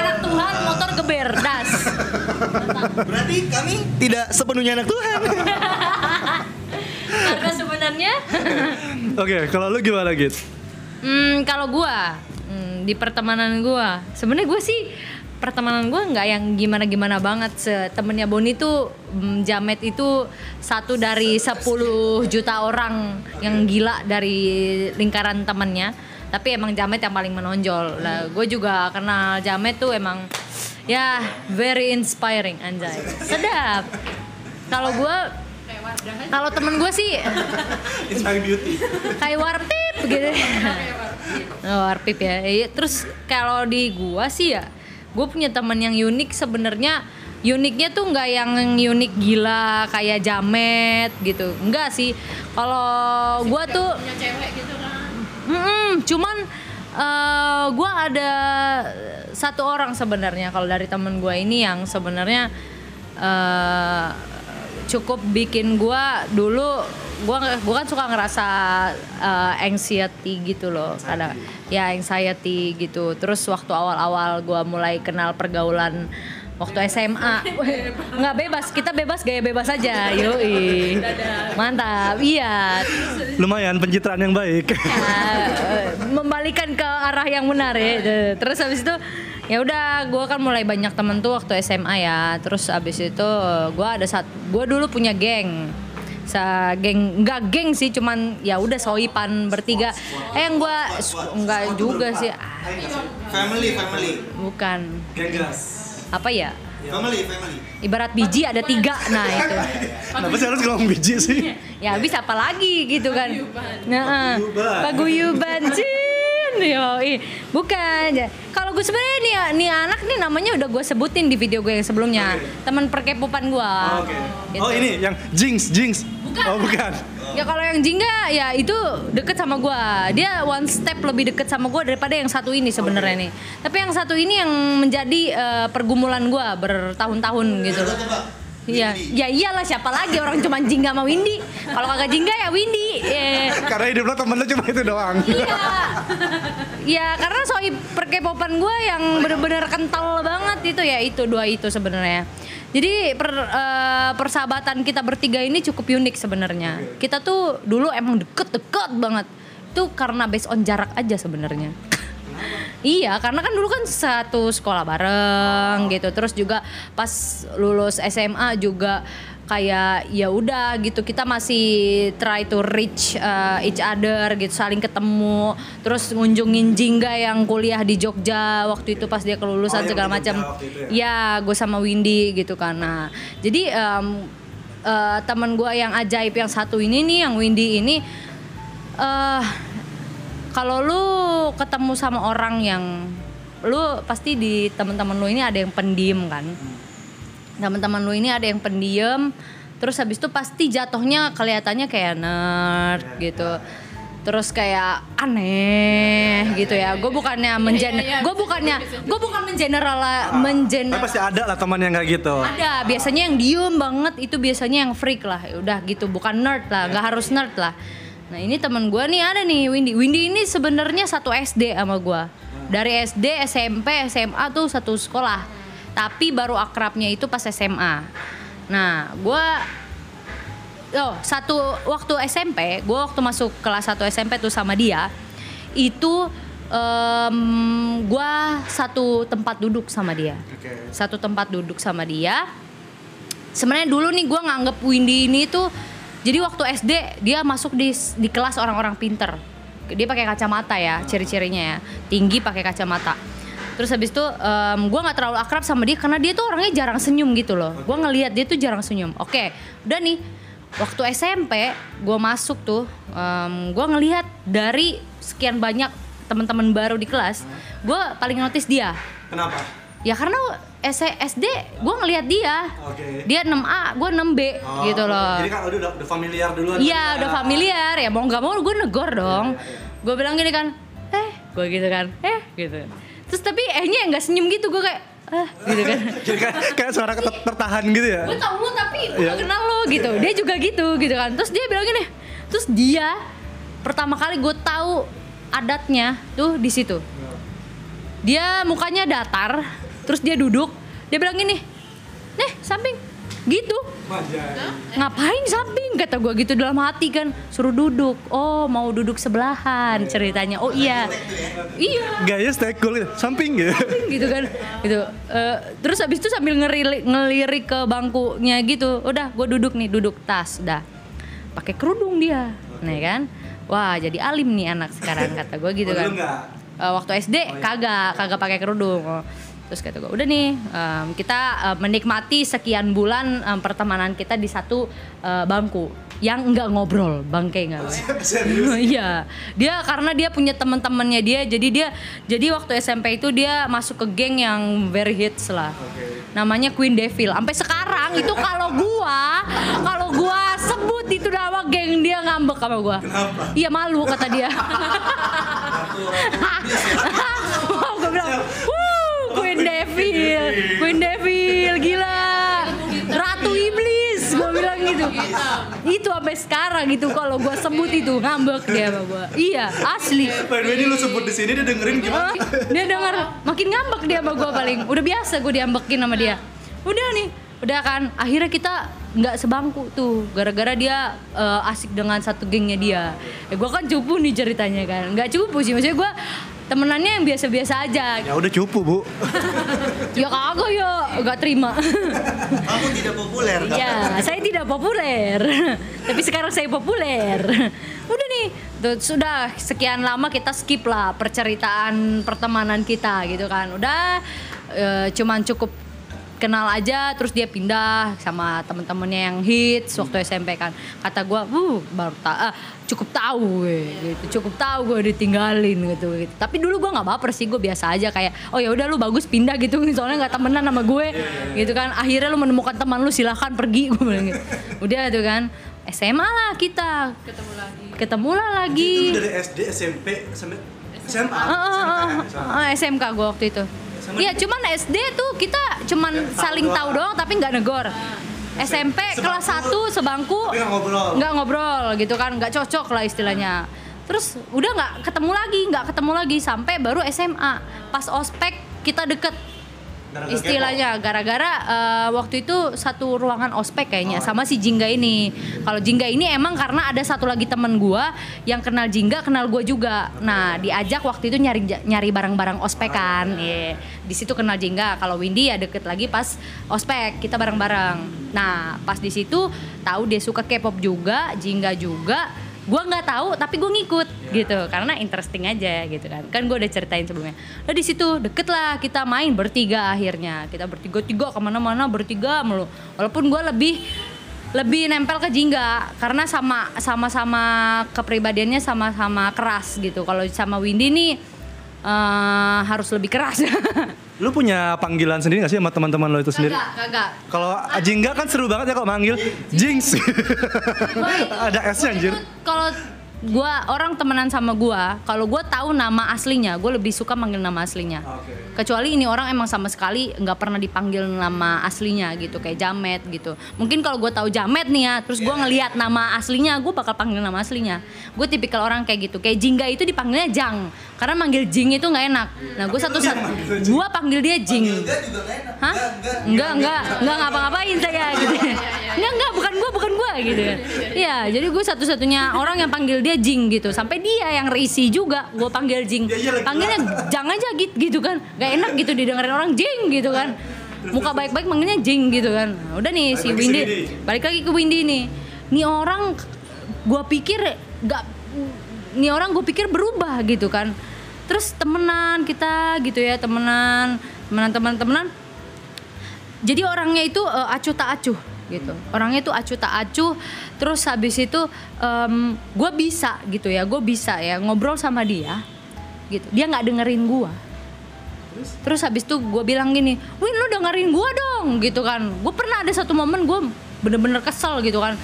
anak Tuhan, motor geber, das. Berarti kami tidak sepenuhnya anak Tuhan. Karena sebenarnya, Oke, kalau lu gimana Git? hmm, kalau gua hmm, di pertemanan gua, sebenarnya gua sih pertemanan gua nggak yang gimana-gimana banget. Se- Temennya Boni tuh hmm, Jamet itu satu dari 10 juta orang yang gila dari lingkaran temennya. Tapi emang Jamet yang paling menonjol. Lah, gue juga kenal Jamet tuh emang ya very inspiring anjay. Sedap. Kalau gua kalau temen gue sih Inspiring beauty. kayak warpip gitu oh, warpip ya Iya, terus kalau di gua sih ya gue punya teman yang unik sebenarnya uniknya tuh nggak yang unik gila kayak jamet gitu enggak sih kalau gua tuh Punya cewek gitu kan. Mm-mm, cuman eh gue ada satu orang sebenarnya kalau dari temen gue ini yang sebenarnya eh cukup bikin gue dulu gue gua kan suka ngerasa eh, anxiety gitu loh. Kadang ya anxiety gitu. Terus waktu awal-awal gue mulai kenal pergaulan waktu SMA nggak bebas kita bebas gaya bebas aja yoi mantap iya Lumayan pencitraan yang baik. Ya, eh, membalikan ke arah yang benar ya. Terus habis itu ya udah gue kan mulai banyak temen tuh waktu SMA ya. Terus habis itu gue ada saat gue dulu punya geng. Sa geng nggak geng sih cuman ya udah soipan bertiga. Eh yang gue nggak juga sih. Family, family. bukan. Genggas. Apa ya? Family, family. Ibarat biji ada tiga. Nah itu. Kenapa sih harus ngomong biji sih? ya habis apa lagi gitu kan nah Paguyuban. paguyuban Cin. Yoi. bukan kalau gue sebenarnya nih nih anak nih namanya udah gue sebutin di video gue yang sebelumnya teman perkepopan gue Oke. Gitu. Oh ini yang Jinx, Jinx. Bukan. Oh bukan. ya kalau yang jingga ya itu deket sama gue dia one step lebih deket sama gue daripada yang satu ini sebenarnya nih tapi yang satu ini yang menjadi eh, pergumulan gue bertahun-tahun gitu Iya, ya iyalah siapa lagi orang cuma Jingga sama Windy. Kalau kagak Jingga ya Windy. Eh, Karena hidup lo temen lo cuma itu doang. Iya. Ya karena soi perkepopan gue yang bener-bener kental banget itu ya itu dua itu sebenarnya. Jadi per, eh, persahabatan kita bertiga ini cukup unik sebenarnya. Kita tuh dulu emang deket-deket banget. Itu karena based on jarak aja sebenarnya. Iya, karena kan dulu kan satu sekolah bareng gitu. Terus juga pas lulus SMA juga kayak ya udah gitu kita masih try to reach uh, each other gitu saling ketemu. Terus ngunjungin Jingga yang kuliah di Jogja waktu itu pas dia kelulusan Oh, yang segala macam. Itu ya? Gue sama Windy gitu kan. Nah jadi um, uh, teman gue yang ajaib yang satu ini nih yang Windy ini eh kalau lu ketemu sama orang yang lu pasti di teman-teman lu ini ada yang pendiam kan teman-teman lu ini ada yang pendiam terus habis itu pasti jatuhnya kelihatannya kayak nerd gitu. Terus kayak aneh gitu ya. gue bukannya menjen iya, gue bukannya gue bukan mengeneral Tapi mengeneral pasti ada lah teman yang kayak gitu. ada. Biasanya yang diem banget itu biasanya yang freak lah. Ya udah gitu bukan nerd lah. Nggak harus nerd lah. Nah ini teman gue nih ada nih Windy. Windy ini sebenarnya satu SD sama gue dari SD SMP SMA tuh satu sekolah tapi baru akrabnya itu pas SMA nah gue Oh, satu waktu SMP, gue waktu masuk kelas 1 SMP tuh sama dia, itu em, gue satu tempat duduk sama dia, satu tempat duduk sama dia. Sebenarnya dulu nih gue nganggep Windy ini tuh, jadi waktu SD dia masuk di di kelas orang-orang pinter. Dia pakai kacamata ya, ciri-cirinya ya, tinggi pakai kacamata. Terus habis itu gue nggak terlalu akrab sama dia karena dia tuh orangnya jarang senyum gitu loh. Gue ngelihat dia tuh jarang senyum. Oke, udah nih waktu SMP gue masuk tuh gue ngelihat dari sekian banyak teman-teman baru di kelas gue paling notice dia Kenapa? ya karena SD gue ngelihat dia Oke. dia 6A gue 6B gitu loh Jadi kan udah udah, familiar duluan. Iya udah familiar ya mau nggak mau gue negor dong. Gue bilang gini kan, eh gue gitu kan, eh gitu. Terus tapi ehnya nggak senyum gitu gue kayak, ah gitu kan. Kayak, kayak suara tertahan gitu ya. gue tau lu tapi gue Iya. gak kenal lo gitu. Dia juga gitu gitu kan. Terus dia bilang gini, terus dia pertama kali gue tahu adatnya tuh di situ. Dia mukanya datar, terus dia duduk, dia bilang gini, nih samping, gitu. Ngapain samping? Kata gue gitu dalam hati kan. Suruh duduk. Oh mau duduk sebelahan ceritanya. Oh iya. Iya. Gaya stay cool gitu. Samping gitu. gitu kan. Gitu. Eh, terus habis itu sambil ngelirik, ngelirik ke bangkunya gitu. Udah gue duduk nih. Duduk tas udah pakai kerudung dia. Nih kan. Wah jadi alim nih anak sekarang kata gue gitu Oh, kan? Eh, waktu SD kagak. Kagak pakai kerudung. Oh. Terus kata gue udah nih em, kita eh, menikmati sekian bulan em, pertemanan kita di satu eh, bangku yang enggak ngobrol bangke enggak iya. Dia karena dia punya teman-temannya dia jadi dia jadi waktu SMP itu dia masuk ke geng yang very hits lah. Namanya Queen Devil. Sampai sekarang itu kalau gua kalau gua sebut itu nama geng dia ngambek sama gua. Iya malu kata dia. Bilang, Queen Devil, Queen Devil, gila, Ratu Iblis, gue bilang gitu. Itu sampai sekarang gitu kalau gue sebut itu ngambek dia sama gue. Iya, asli. By the way ini lu sebut di sini dia dengerin gimana? Dia denger makin ngambek dia sama gue paling. Udah biasa gue diambekin sama dia. Udah nih, udah kan. Akhirnya kita nggak sebangku tuh, gara-gara dia eh, asik dengan satu gengnya dia. Ya gue kan cupu nih ceritanya kan. Nggak cupu sih, maksudnya gue temenannya yang biasa-biasa aja. Ya udah cupu bu. Ya kagak ya, nggak terima. Kamu tidak populer. Kak. Ya, saya tidak populer. Tapi sekarang saya populer. Udah nih, tuh, sudah sekian lama kita skip lah perceritaan pertemanan kita gitu kan. Udah eh, cuman cukup kenal aja terus dia pindah sama temen-temennya yang hits waktu SMP kan. Kata gua uh baru tak cukup tahu gue gitu. Cukup tahu gue ditinggalin gitu, gitu. tapi dulu gua nggak baper sih gue biasa aja kayak oh ya udah lu bagus pindah gitu. Soalnya nggak temenan sama gue gitu kan. Akhirnya lu menemukan teman lu silahkan pergi gue bilang gitu. Udah tuh kan. SMA lah kita. Ketemu lagi. Ketemu lah lagi. Itu dari SD, SMP sampai SMA. Ah, ah, ah, SMK gue waktu itu. Iya, cuman SD tuh kita cuman saling tahu doang tapi nggak negor. SMP kelas 1 sebangku nggak ngobrol. nggak ngobrol gitu kan, nggak cocok lah istilahnya. Terus udah nggak ketemu lagi, nggak ketemu lagi sampai baru SMA. Pas ospek kita deket Gara-gara istilahnya gara-gara eh, waktu itu satu ruangan ospek kayaknya sama si Jingga ini. Kalau Jingga ini emang karena ada satu lagi temen gua yang kenal Jingga kenal gua juga. Nah diajak waktu itu nyari nyari barang-barang ospek kan. Iya. Di situ kenal Jingga. Kalau Windy ya deket lagi pas ospek kita bareng-bareng. Nah pas di situ tahu dia suka K-pop juga, Jingga juga. Gue nggak tahu tapi gue ngikut gitu karena interesting aja gitu kan. Kan gue udah ceritain sebelumnya. Nah di situ deket lah kita main bertiga akhirnya. Kita bertiga tiga ke mana-mana bertiga mulu. Walaupun gue lebih lebih nempel ke Jingga karena sama sama-sama kepribadiannya sama-sama keras gitu. Kalau sama Windy nih eh, harus lebih keras. Lu punya panggilan sendiri gak sih sama teman-teman lo itu sendiri? kagak, kagak. Kalau Jingga kan seru banget ya kalau manggil Jinx. Ada S-nya anjir. Kalau gua orang temenan sama gua, kalau gua tahu nama aslinya, gue lebih suka manggil nama aslinya. Kecuali ini orang emang sama sekali nggak pernah dipanggil nama aslinya gitu, kayak Jamet gitu. Mungkin kalau gue tahu Jamet nih ya, terus gua ngelihat nama aslinya, gue bakal panggil nama aslinya. Gue tipikal orang kayak gitu. Kayak Jingga itu dipanggilnya Jang, karena manggil Jing itu nggak enak. Nah gue satu satu, gue panggil dia Jing. Hah? Enggak, enggak, enggak ngapa-ngapain saya gitu. Enggak, enggak, bukan gua, bukan gua gitu. Iya, jadi gue satu-satunya orang yang panggil dia Jing gitu. Sampai dia yang reisi juga, gue panggil Jing. Panggilnya Jang aja gitu, gitu kan. Gak enak gitu didengerin orang Jing gitu kan. Muka baik-baik manggilnya Jing gitu kan. Nah, udah nih si Windy, balik lagi ke Windy nih. Nih orang gue pikir gak nih orang gue pikir berubah gitu kan terus temenan kita gitu ya temenan temenan temenan temenan jadi orangnya itu eh, acuh tak acuh gitu orangnya itu acuh tak acuh terus habis itu gue bisa gitu ya gue bisa ya ngobrol sama dia gitu. Dia nggak dengerin gue terus? Habis itu gue bilang gini Win lu dengerin gue dong gitu kan. Gue pernah ada satu momen gue bener-bener kesel gitu kan.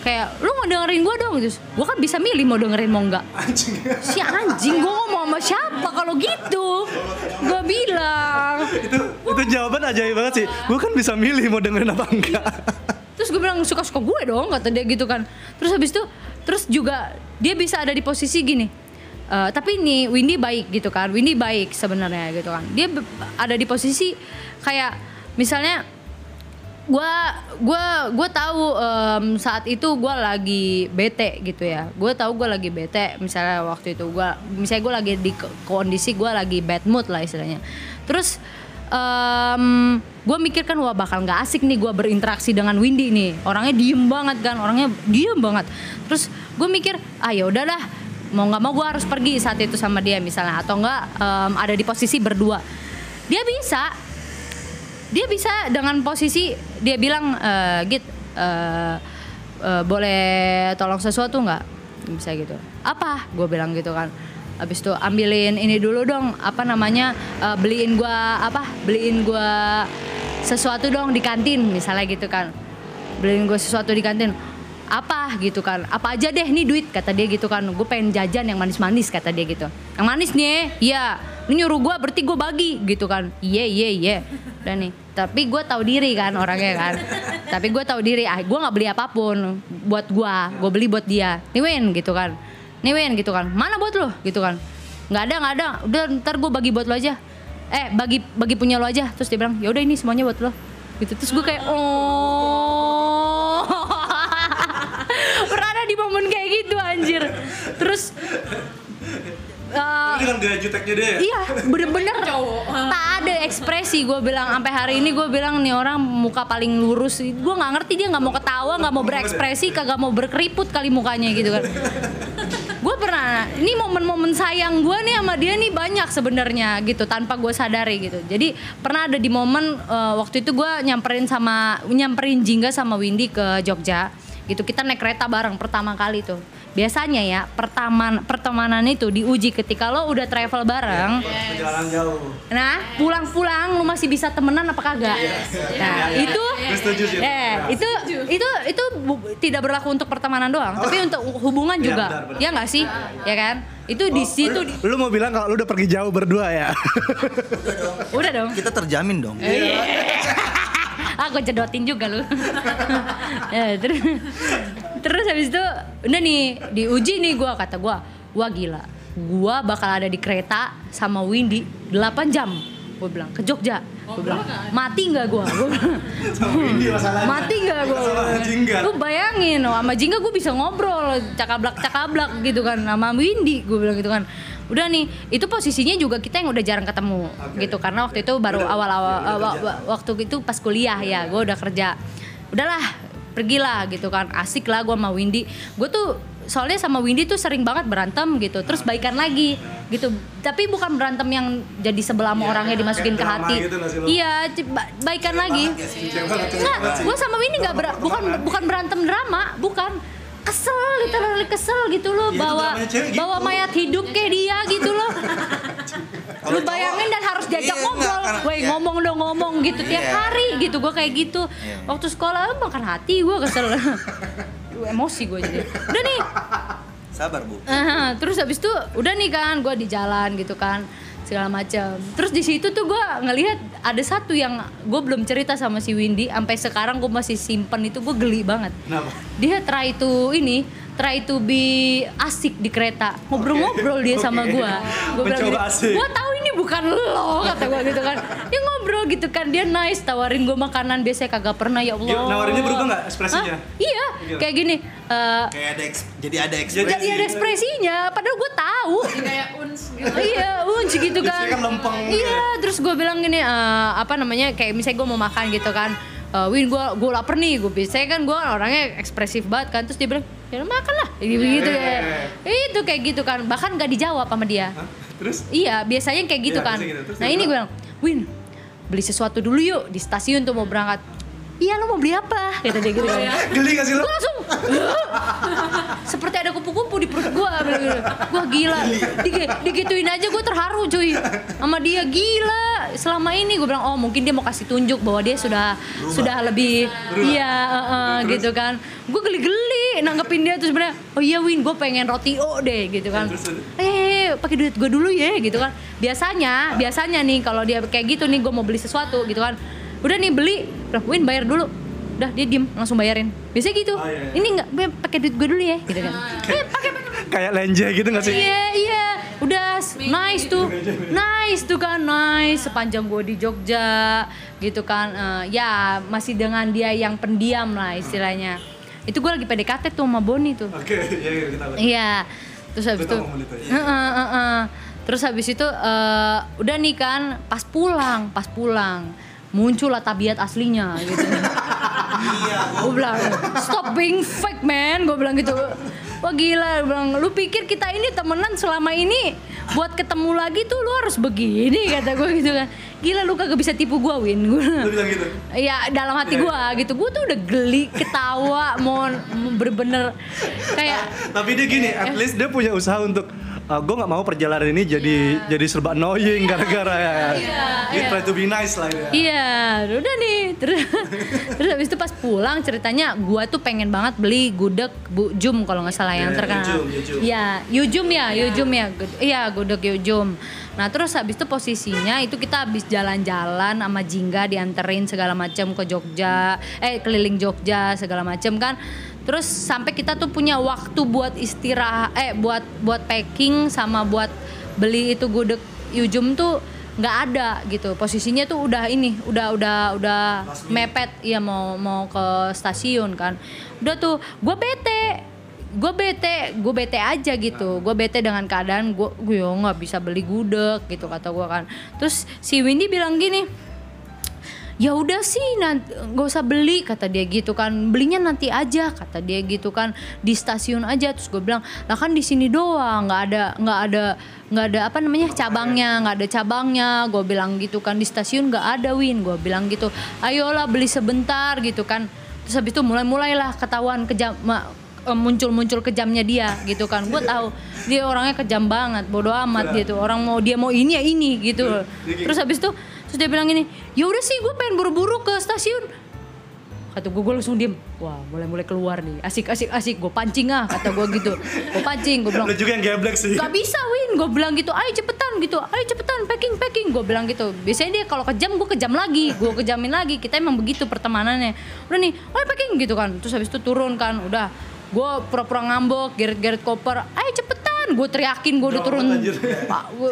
Kayak lu mau dengerin gue dong? Gitu gue kan bisa milih mau dengerin mau enggak si anjing gue ngomong sama siapa kalau gitu? Gue bilang. Itu itu jawaban ajaib banget sih. Gue kan bisa milih mau dengerin apa enggak. Terus gue bilang suka suka gue dong kata dia gitu kan. Terus habis itu terus juga dia bisa ada di posisi gini Eh, tapi nih Windy baik gitu kan Windy baik sebenarnya gitu kan. Dia ada di posisi kayak misalnya gua gua gua tahu em, saat itu gua lagi bete gitu ya. Gue tahu gua lagi bete misalnya waktu itu gua misalnya gue lagi di kondisi gua lagi bad mood lah istilahnya. Terus em gue mikir kan wah bakal nggak asik nih gue berinteraksi dengan Windy nih. Orangnya diem banget kan orangnya diem banget. Terus gue mikir ah ya udahlah mau nggak mau gue harus pergi saat itu sama dia misalnya. Atau enggak em, ada di posisi berdua. Dia bisa dia bisa dengan posisi dia bilang eh, git eh, eh, boleh tolong sesuatu nggak? Bisa gitu. Apa? Gue bilang gitu kan habis itu ambilin ini dulu dong apa namanya eh, beliin gua apa beliin gua sesuatu dong di kantin misalnya gitu kan. Beliin gue sesuatu di kantin apa gitu kan apa aja deh nih duit kata dia gitu kan. Gue pengen jajan yang manis-manis kata dia gitu. Yang manis nih iya. Ini nyuruh gue berarti gue bagi gitu kan. Iya iya iya. Dan nih tapi gue tahu diri kan orangnya kan. Tapi gue tahu diri ah gue nggak beli apa pun buat gue gue beli buat dia. Nih Win gitu kan nih Win gitu kan. Mana buat lo gitu kan. Nggak ada nggak ada. Udah ntar gue bagi buat lo aja. Eh bagi bagi punya lo aja. Terus dia bilang ya udah ini semuanya buat lo gitu. Terus gue kayak oh. Pernah ada di momen kayak gitu anjir. Terus eh, Dengan gaya juteknya dia. Iya, bener-bener. Tak ada ekspresi. Gue bilang. Sampai hari ini gue bilang nih orang muka paling lurus. Gue nggak ngerti dia nggak mau ketawa, nggak mau berekspresi, kagak mau berkeriput kali mukanya gitu kan. gue pernah, ini momen-momen sayang gue nih sama dia nih banyak sebenarnya gitu tanpa gue sadari gitu. Jadi pernah ada di momen eh, waktu itu gue nyamperin sama nyamperin Jingga sama Windy ke Jogja gitu. Kita naik kereta bareng pertama kali tuh biasanya ya pertemanan pertemanan itu diuji ketika lo udah travel bareng Perjalanan jauh. nah pulang-pulang lo masih bisa temenan apa kagak nah itu Gue setuju sih. eh itu itu itu bu- tidak berlaku untuk pertemanan doang tapi untuk hubungan Iya, juga. benar, benar. ya nggak sih? Ya kan? Itu di situ di- Lu mau bilang kalau lu udah pergi jauh berdua ya? udah dong. Kita terjamin dong. aku jedotin juga lu. Ya, terus terus habis itu udah nih diuji nih gua kata gua wah gila. Gua bakal ada di kereta sama Windy 8 jam. Gue bilang ke Jogja gue bilang mati nggak bilang, mati nggak Jingga. lu bayangin oh, sama Jingga gue bisa ngobrol cakablak cakablak gitu kan. Sama Windy gue bilang gitu kan. Udah nih itu posisinya juga kita yang udah jarang ketemu gitu karena waktu itu baru awal-awal awa- wa- waktu itu pas kuliah ya gue udah kerja. Udahlah pergilah gitu kan. Asik lah gue sama Windy. Gue tuh soalnya sama Windy tuh sering banget berantem gitu terus baikan lagi gitu. Tapi bukan berantem yang jadi sebelah sama orangnya dimasukin ke hati. gitu iya baikan lagi. nggak gue sama Windy nggak ber- bukan bukan berantem drama bukan. Kesel literally kesel gitu loh itu bawa gitu. bawa mayat hidup kayak dia gitu loh. Lu bayangin dan harus diajak Iya, ngobrol. enggak, weh iya. ngomong dong ngomong gitu tiap Iya. hari gitu gue kayak gitu. Iya. waktu sekolah eh, makan hati gue kesel Emosi gue jadi udah nih Sabar bu. Ah, terus habis itu udah nih kan gue di jalan gitu kan segala macam terus di situ tuh gue ngelihat ada satu yang gue belum cerita sama si Windy sampai sekarang gue masih simpen itu gue geli banget Kenapa? dia try to ini try to be asik di kereta ngobrol-ngobrol dia sama gue gue bilang Mencoba gini asik. gue tahu ini bukan lo kata gue gitu kan dia ngobrol gitu kan dia nice tawarin gue makanan biasanya kagak pernah ya Allah Gimana, nawarinnya berubah nggak ekspresinya? Hah? iya Gila. kayak gini eh, Kayak ada eks- jadi ada Jadi- ekspresi. jadi ada ekspresinya padahal gue tahu kayak uns gitu. iya unci gitu kan kan lempeng iya terus gue bilang gini eh, apa namanya kayak misalnya gue mau makan gitu kan Eh, Win gue gue lapar nih gue biasanya kan gue orangnya ekspresif banget kan terus dia bilang ya makan lah. Gitu gitu kayak itu kayak gitu kan bahkan gak dijawab sama dia. Hah? Terus? iya biasanya kayak gitu Iya, kan. gitu. Terus nah ini gue bilang, bilang Win beli sesuatu dulu yuk di stasiun tuh mau berangkat iya lo mau beli apa? Kata dia gitu kan. Geli gak sih lo? gue langsung seperti ada kupu-kupu di perut gue gue gila. Dige- digituin aja gue terharu cuy. Sama dia gila. Selama ini gue bilang oh mungkin dia mau kasih tunjuk bahwa dia sudah sudah lebih iya eh, eh, gitu kan. Gue geli-geli nanggepin dia terus sebenarnya oh iya Win gue pengen roti o deh gitu kan. Terus, terus. eh pakai duit gue dulu ya gitu kan. Biasanya biasanya nih kalau dia kayak gitu nih gue mau beli sesuatu gitu kan udah nih beli. Udah Win bayar dulu. Udah dia diem langsung bayarin. Biasanya gitu. Oh, iya, iya. ini nggak pakai duit gue dulu ya gitu kan. Eh pakai Kayak lenje gitu gak sih? iya iya. Udah nice tuh. Nice tuh kan nice. Sepanjang gue di Jogja gitu kan. Eh, ya masih dengan dia yang pendiam lah istilahnya. Itu gue lagi PDKT tuh sama Boni tuh. Oke, iya iya kita lihat. Iya. Terus habis itu itu, iya. Heeh, heeh. Terus habis itu eh, udah nih kan pas pulang, pas pulang muncullah tabiat aslinya gitu. Iya. gue bilang stop being fake man, gue bilang gitu. Wah gila, gua bilang lu pikir kita ini temenan selama ini buat ketemu lagi tuh lu harus begini kata gue gitu kan. Gila lu kagak bisa tipu gue Win. Gua Lu bilang gitu? Ya dalam hati Iya, gua gitu, gua tuh udah geli, ketawa, mau mau bener-bener kayak Tapi dia gini, at least dia punya usaha untuk gue nggak mau perjalanan ini jadi jadi serba annoying gara-gara ya. Dia try to be nice lah ya. Iya, udah nih. Terus terus habis itu pas pulang ceritanya gua tuh pengen banget beli gudeg Bu Jum kalau nggak salah yang Iya, terkenal. Yujum, Yujum. Iya, Yujum ya, Yujum ya. Iya, gudeg Yujum. Nah, terus habis itu posisinya itu kita habis jalan-jalan sama Jingga dianterin segala macam ke Jogja, eh keliling Jogja segala macam kan. Terus sampai kita tuh punya waktu buat istirahat eh buat buat packing sama buat beli itu gudeg Yujum tuh nggak ada gitu. Posisinya tuh udah ini udah udah udah mepet. Ya mau mau ke stasiun kan. Udah tuh gue bete. Gue bete gue bete aja gitu. Gue bete dengan keadaan gue gue nggak bisa beli gudeg gitu kata gue kan. Terus si Windy bilang gini ya udah sih nanti nggak usah beli kata dia gitu kan. Belinya nanti aja kata dia gitu kan. Di stasiun aja terus gue bilang lah kan di sini doang nggak ada nggak ada nggak ada apa namanya cabangnya nggak ada cabangnya. Gue bilang gitu kan di stasiun nggak ada win. Gue bilang gitu ayolah beli sebentar gitu kan. Terus habis itu mulai mulailah ketahuan kejam eh, muncul-muncul kejamnya dia gitu kan. Gue tahu dia orangnya kejam banget bodoh amat gitu. Orang mau dia mau ini ya ini gitu. Terus habis itu terus dia bilang gini ya udah sih gue pengen buru-buru ke stasiun kata gue gue langsung diem wah mulai mulai keluar nih asik asik asik gue pancing ah kata gue gitu gue pancing gue bilang Lu juga yang geblek sih. Gak bisa Win, gue bilang gitu, ayo cepetan gitu, ayo cepetan packing packing, gue bilang gitu. Biasanya dia kalau kejam gue kejam lagi, gue kejamin lagi. Kita emang begitu pertemanannya. Udah nih, ayo packing gitu kan. Terus habis itu turun kan, udah. Gue pura-pura ngambek, geret-geret koper, ayo cepetan. Gue teriakin, gue udah turun. Pak, gue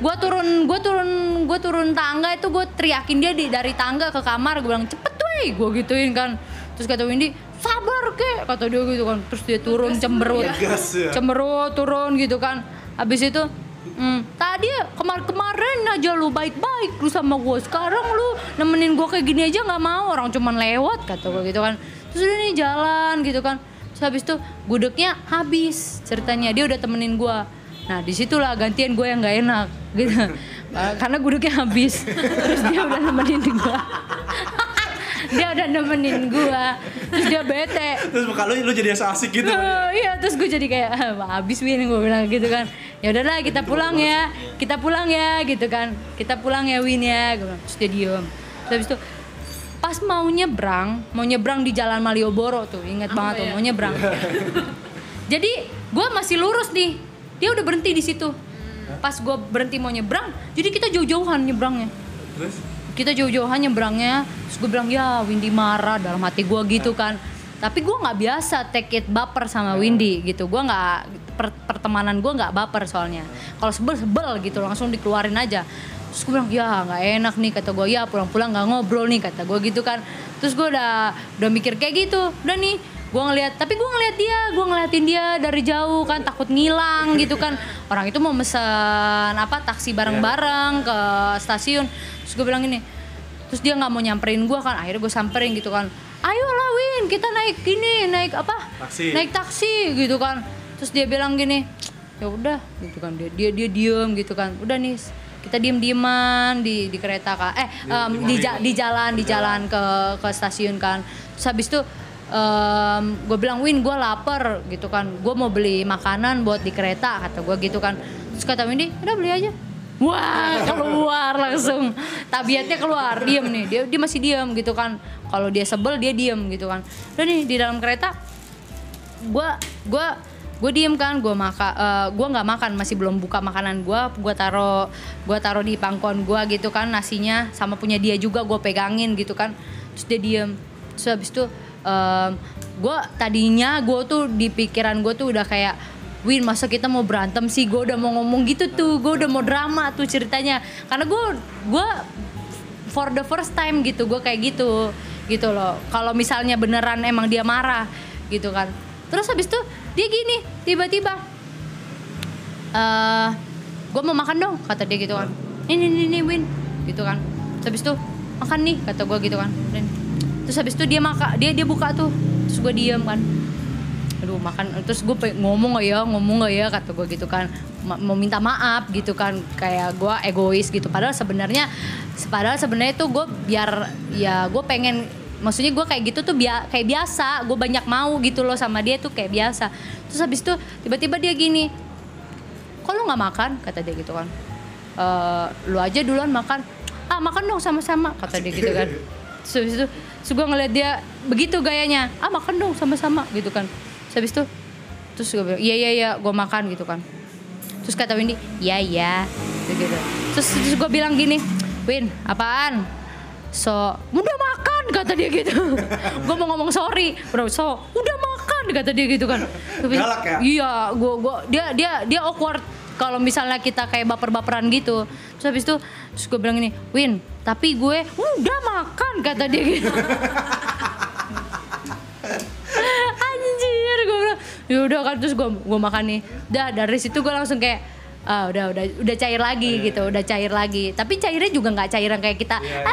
gue turun, gue turun, gue turun tangga itu gue teriakin dia di dari tangga ke kamar. Gue bilang cepet weh, gue gituin kan. Terus kata Windy, sabar kek, kata dia gitu kan. Terus dia turun cemberut. Gas ya. cemberut turun gitu kan. Habis itu Hmm, tadi kemar-kemarin aja lu baik-baik lu sama gue Sekarang lu nemenin gue kayak gini aja nggak mau. Orang cuman lewat kata gue gitu kan. Terus udah nih jalan gitu kan Terus habis itu gudegnya habis ceritanya. Dia udah temenin gue Nah di situlah gantian gue yang nggak enak gitu. Uh, Karena gudegnya habis. Terus dia udah nemenin gue Dia udah nemenin gue Terus dia bete. Terus muka lu, lu jadi asik gitu. Oh, iya terus gue jadi kayak "Ah, habis Win gue bilang gitu kan. Ya udahlah kita pulang ya. Kita pulang ya gitu kan. Kita pulang ya Win ya gue bilang. terus dia diem. Terus habis itu pas mau nyebrang mau nyebrang di jalan Malioboro tuh ingat banget tuh mau nyebrang. Jadi gue masih lurus nih dia udah berhenti di situ. Pas gue berhenti mau nyebrang jadi kita jauh-jauhan nyebrangnya. Terus? kita jauh-jauhan nyebrangnya terus gue bilang ya Windy marah dalam hati gue gitu kan. Tapi gue nggak biasa take it baper sama Windy gitu. Gue nggak per- pertemanan gue nggak baper soalnya. Kalau sebel sebel gitu langsung dikeluarin aja terus gue bilang ya nggak enak nih kata gue ya pulang-pulang nggak ngobrol nih kata gue gitu kan. Terus gue udah udah mikir kayak gitu. Udah nih gue ngeliat tapi gue ngeliat dia gue ngeliatin dia dari jauh kan takut ngilang gitu kan. Orang itu mau mesen apa taksi bareng-bareng ke stasiun. Terus gue bilang gini terus dia nggak mau nyamperin gue kan akhirnya gue samperin gitu kan. Ayo lah Win kita naik gini naik apa Taksi. naik taksi gitu kan. Terus dia bilang gini ya udah gitu kan. Dia dia dia diem gitu kan. Udah nih kita diem dieman di di kereta kan eh em, di, ja- di jalan di jalan ke ke stasiun kan. Terus habis itu gue bilang Win gue lapar gitu kan. Gue mau beli makanan buat di kereta kata gue gitu kan. Terus kata Windy udah beli aja. Wah keluar langsung. Tabiatnya keluar diem nih. Dia dia masih diem gitu kan. Kalau dia sebel dia diem gitu kan. Udah nih di dalam kereta gue gue gue diem kan gue makan gue nggak makan masih belum buka makanan gue gue taro gue taro di pangkuan gue gitu kan nasinya sama punya dia juga gue pegangin gitu kan. Terus dia diem. Terus habis itu gue tadinya gue tuh di pikiran gue tuh udah kayak Win masa kita mau berantem sih? Gue udah mau ngomong gitu tuh gue udah mau drama tuh ceritanya. Karena gue gue for the first time gitu gue kayak gitu gitu loh. Kalau misalnya beneran emang dia marah gitu kan terus habis itu dia gini tiba-tiba eh gue mau makan dong kata dia gitu kan. Ini ini ini Win gitu kan. Terus habis itu makan nih kata gue gitu kan. Dan, terus habis itu dia maka dia dia buka tuh. Terus gue diem kan. Aduh makan terus gue ngomong gak ya ngomong gak ya kata gue gitu kan. Ma- mau minta maaf gitu kan. Kayak gue egois gitu. Padahal sebenarnya padahal sebenarnya tuh gue biar ya gue pengen maksudnya gue kayak gitu tuh bia, kayak biasa. Gue banyak mau gitu loh sama dia tuh kayak biasa. Terus habis itu tiba-tiba dia gini kok lu nggak makan? Kata dia gitu kan. "Eh, lu aja duluan makan. Ah makan dong sama-sama kata dia gitu kan. Terus habis itu terus gue ngeliat dia begitu gayanya. Ah makan dong sama-sama gitu kan. Terus habis itu terus gue bilang iya iya iya gue makan gitu kan. Terus kata Windy iya iya gitu, gitu. terus terus gue bilang gini Win apaan? So udah makan kata dia gitu. Gue mau ngomong sorry. Bro so udah makan kata dia gitu kan. Bilang, Galak ya? iya gue gua dia dia dia awkward kalau misalnya kita kayak baper-baperan gitu. Terus habis itu terus gue bilang ini Win tapi gue udah makan kata dia gitu. Anjir gue bilang ya udah kan terus gue gue makan nih. Dah dari situ gue langsung kayak ah udah udah udah cair lagi gitu udah cair lagi. Tapi cairnya juga nggak cair yang kayak kita Iya,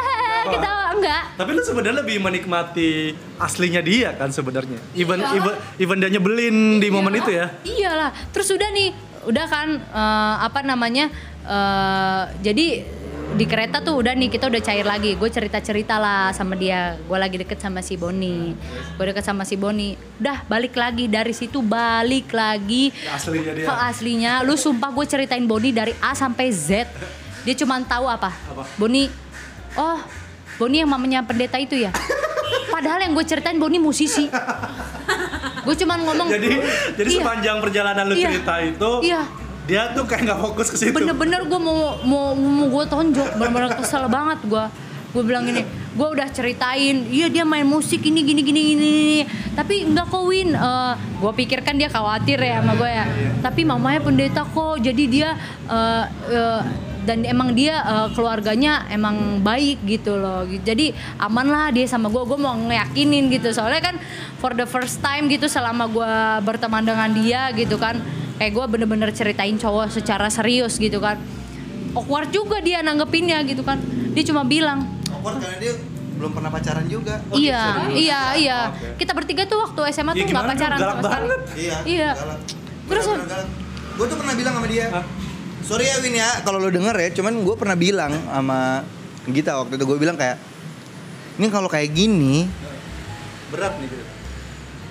iya. kita enggak Tapi lu sebenarnya lebih menikmati aslinya dia kan sebenarnya. Even even even dia nyebelin di momen itu ya. Iyalah, terus udah nih, udah kan eh, apa namanya? eh, jadi di kereta tuh udah nih kita udah cair lagi. Gue cerita cerita lah sama dia. Gue lagi deket sama si Boni. Gue deket sama si Boni. Udah balik lagi dari situ balik lagi Aslinya dia. ke aslinya. Lu sumpah gue ceritain Boni dari A sampai Z. Dia cuma tahu apa? Apa? Boni. Oh, Boni yang mamanya pendeta itu ya. Padahal yang gue ceritain Boni musisi. Gue cuman ngomong. Jadi jadi Iya. sepanjang perjalanan lu Iya. cerita itu Iya. dia tuh kayak nggak fokus ke situ. bener-bener gue mau mau mau gue tonjok bener-bener kesel banget gue gue bilang gini gue udah ceritain iya dia main musik ini gini gini gini, gini. tapi enggak kok Win Eh, gue pikir kan dia khawatir ya sama gue ya tapi mamanya pendeta kok jadi dia eh, eh, dan emang dia eh, keluarganya emang baik gitu loh jadi aman lah dia sama gue gue mau ngeyakinin gitu soalnya kan for the first time gitu selama gue berteman dengan dia gitu kan kayak gue bener-bener ceritain cowok secara serius gitu kan awkward juga dia nanggepinnya gitu kan dia cuma bilang Awkward karena dia belum pernah pacaran juga. iya iya iya kita bertiga tuh waktu SMA Ya, tuh nggak pacaran sama sekali banget. Iya. Iya. galak. Terus. Gue tuh pernah bilang sama dia. Sorry ya Win ya, kalau lo denger ya, cuman gue pernah bilang sama Gita waktu itu gue bilang kayak, ini kalau kayak gini, Berat nih gitu.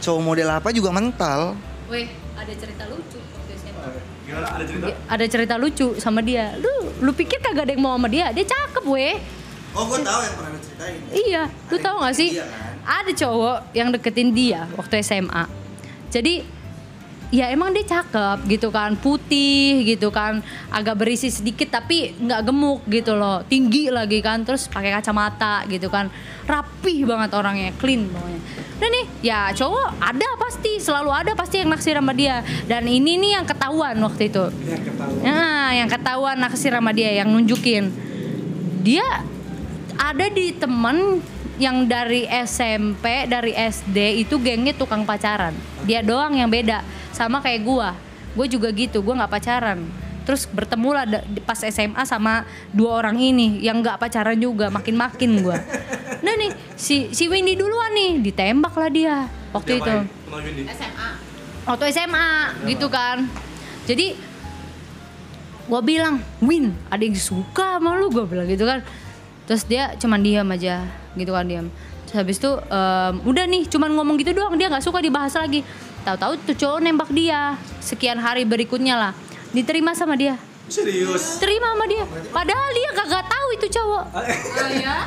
cowok model apa juga mental. Weh, ada cerita lucu waktu SMA. Gimana ada cerita? Dia- Ada cerita lucu sama dia. Lu lu pikir kagak ada yang mau sama dia? Dia cakep, weh. Oh gue tahu yang pernah ceritain. Iya, lu tahu gak sih? Iya kan? Ada cowok yang deketin dia waktu SMA. Jadi ya emang dia cakep gitu kan, putih gitu kan, agak berisi sedikit tapi nggak gemuk gitu loh, tinggi lagi kan, terus pakai kacamata gitu kan, rapih banget orangnya, clean pokoknya. Dan nih ya cowok ada pasti, selalu ada pasti yang naksir sama dia. Dan ini nih yang ketahuan waktu itu. Ya ketahuan. Nah, yang ketahuan naksir sama dia yang nunjukin. Dia ada di temen yang dari SMP, dari SD itu gengnya tukang pacaran. Dia doang yang beda. Sama kayak gua. Gue juga gitu, gua nggak pacaran. Terus bertemu lah pas SMA sama dua orang ini yang nggak pacaran juga, makin-makin gua. Nah nih, si si Windy duluan nih, ditembak lah dia waktu itu Sama Windy. SMA. waktu SMA gitu kan jadi gue bilang Win ada yang suka sama lu gue bilang gitu kan terus dia cuman diam aja gitu kan diam habis itu em, udah nih cuman ngomong gitu doang dia nggak suka dibahas lagi. Tahu-tahu tuh cowok nembak dia. Sekian hari berikutnya lah. Diterima sama dia. Serius. terima sama dia. Padahal dia kagak tahu itu cowok. Oh ya?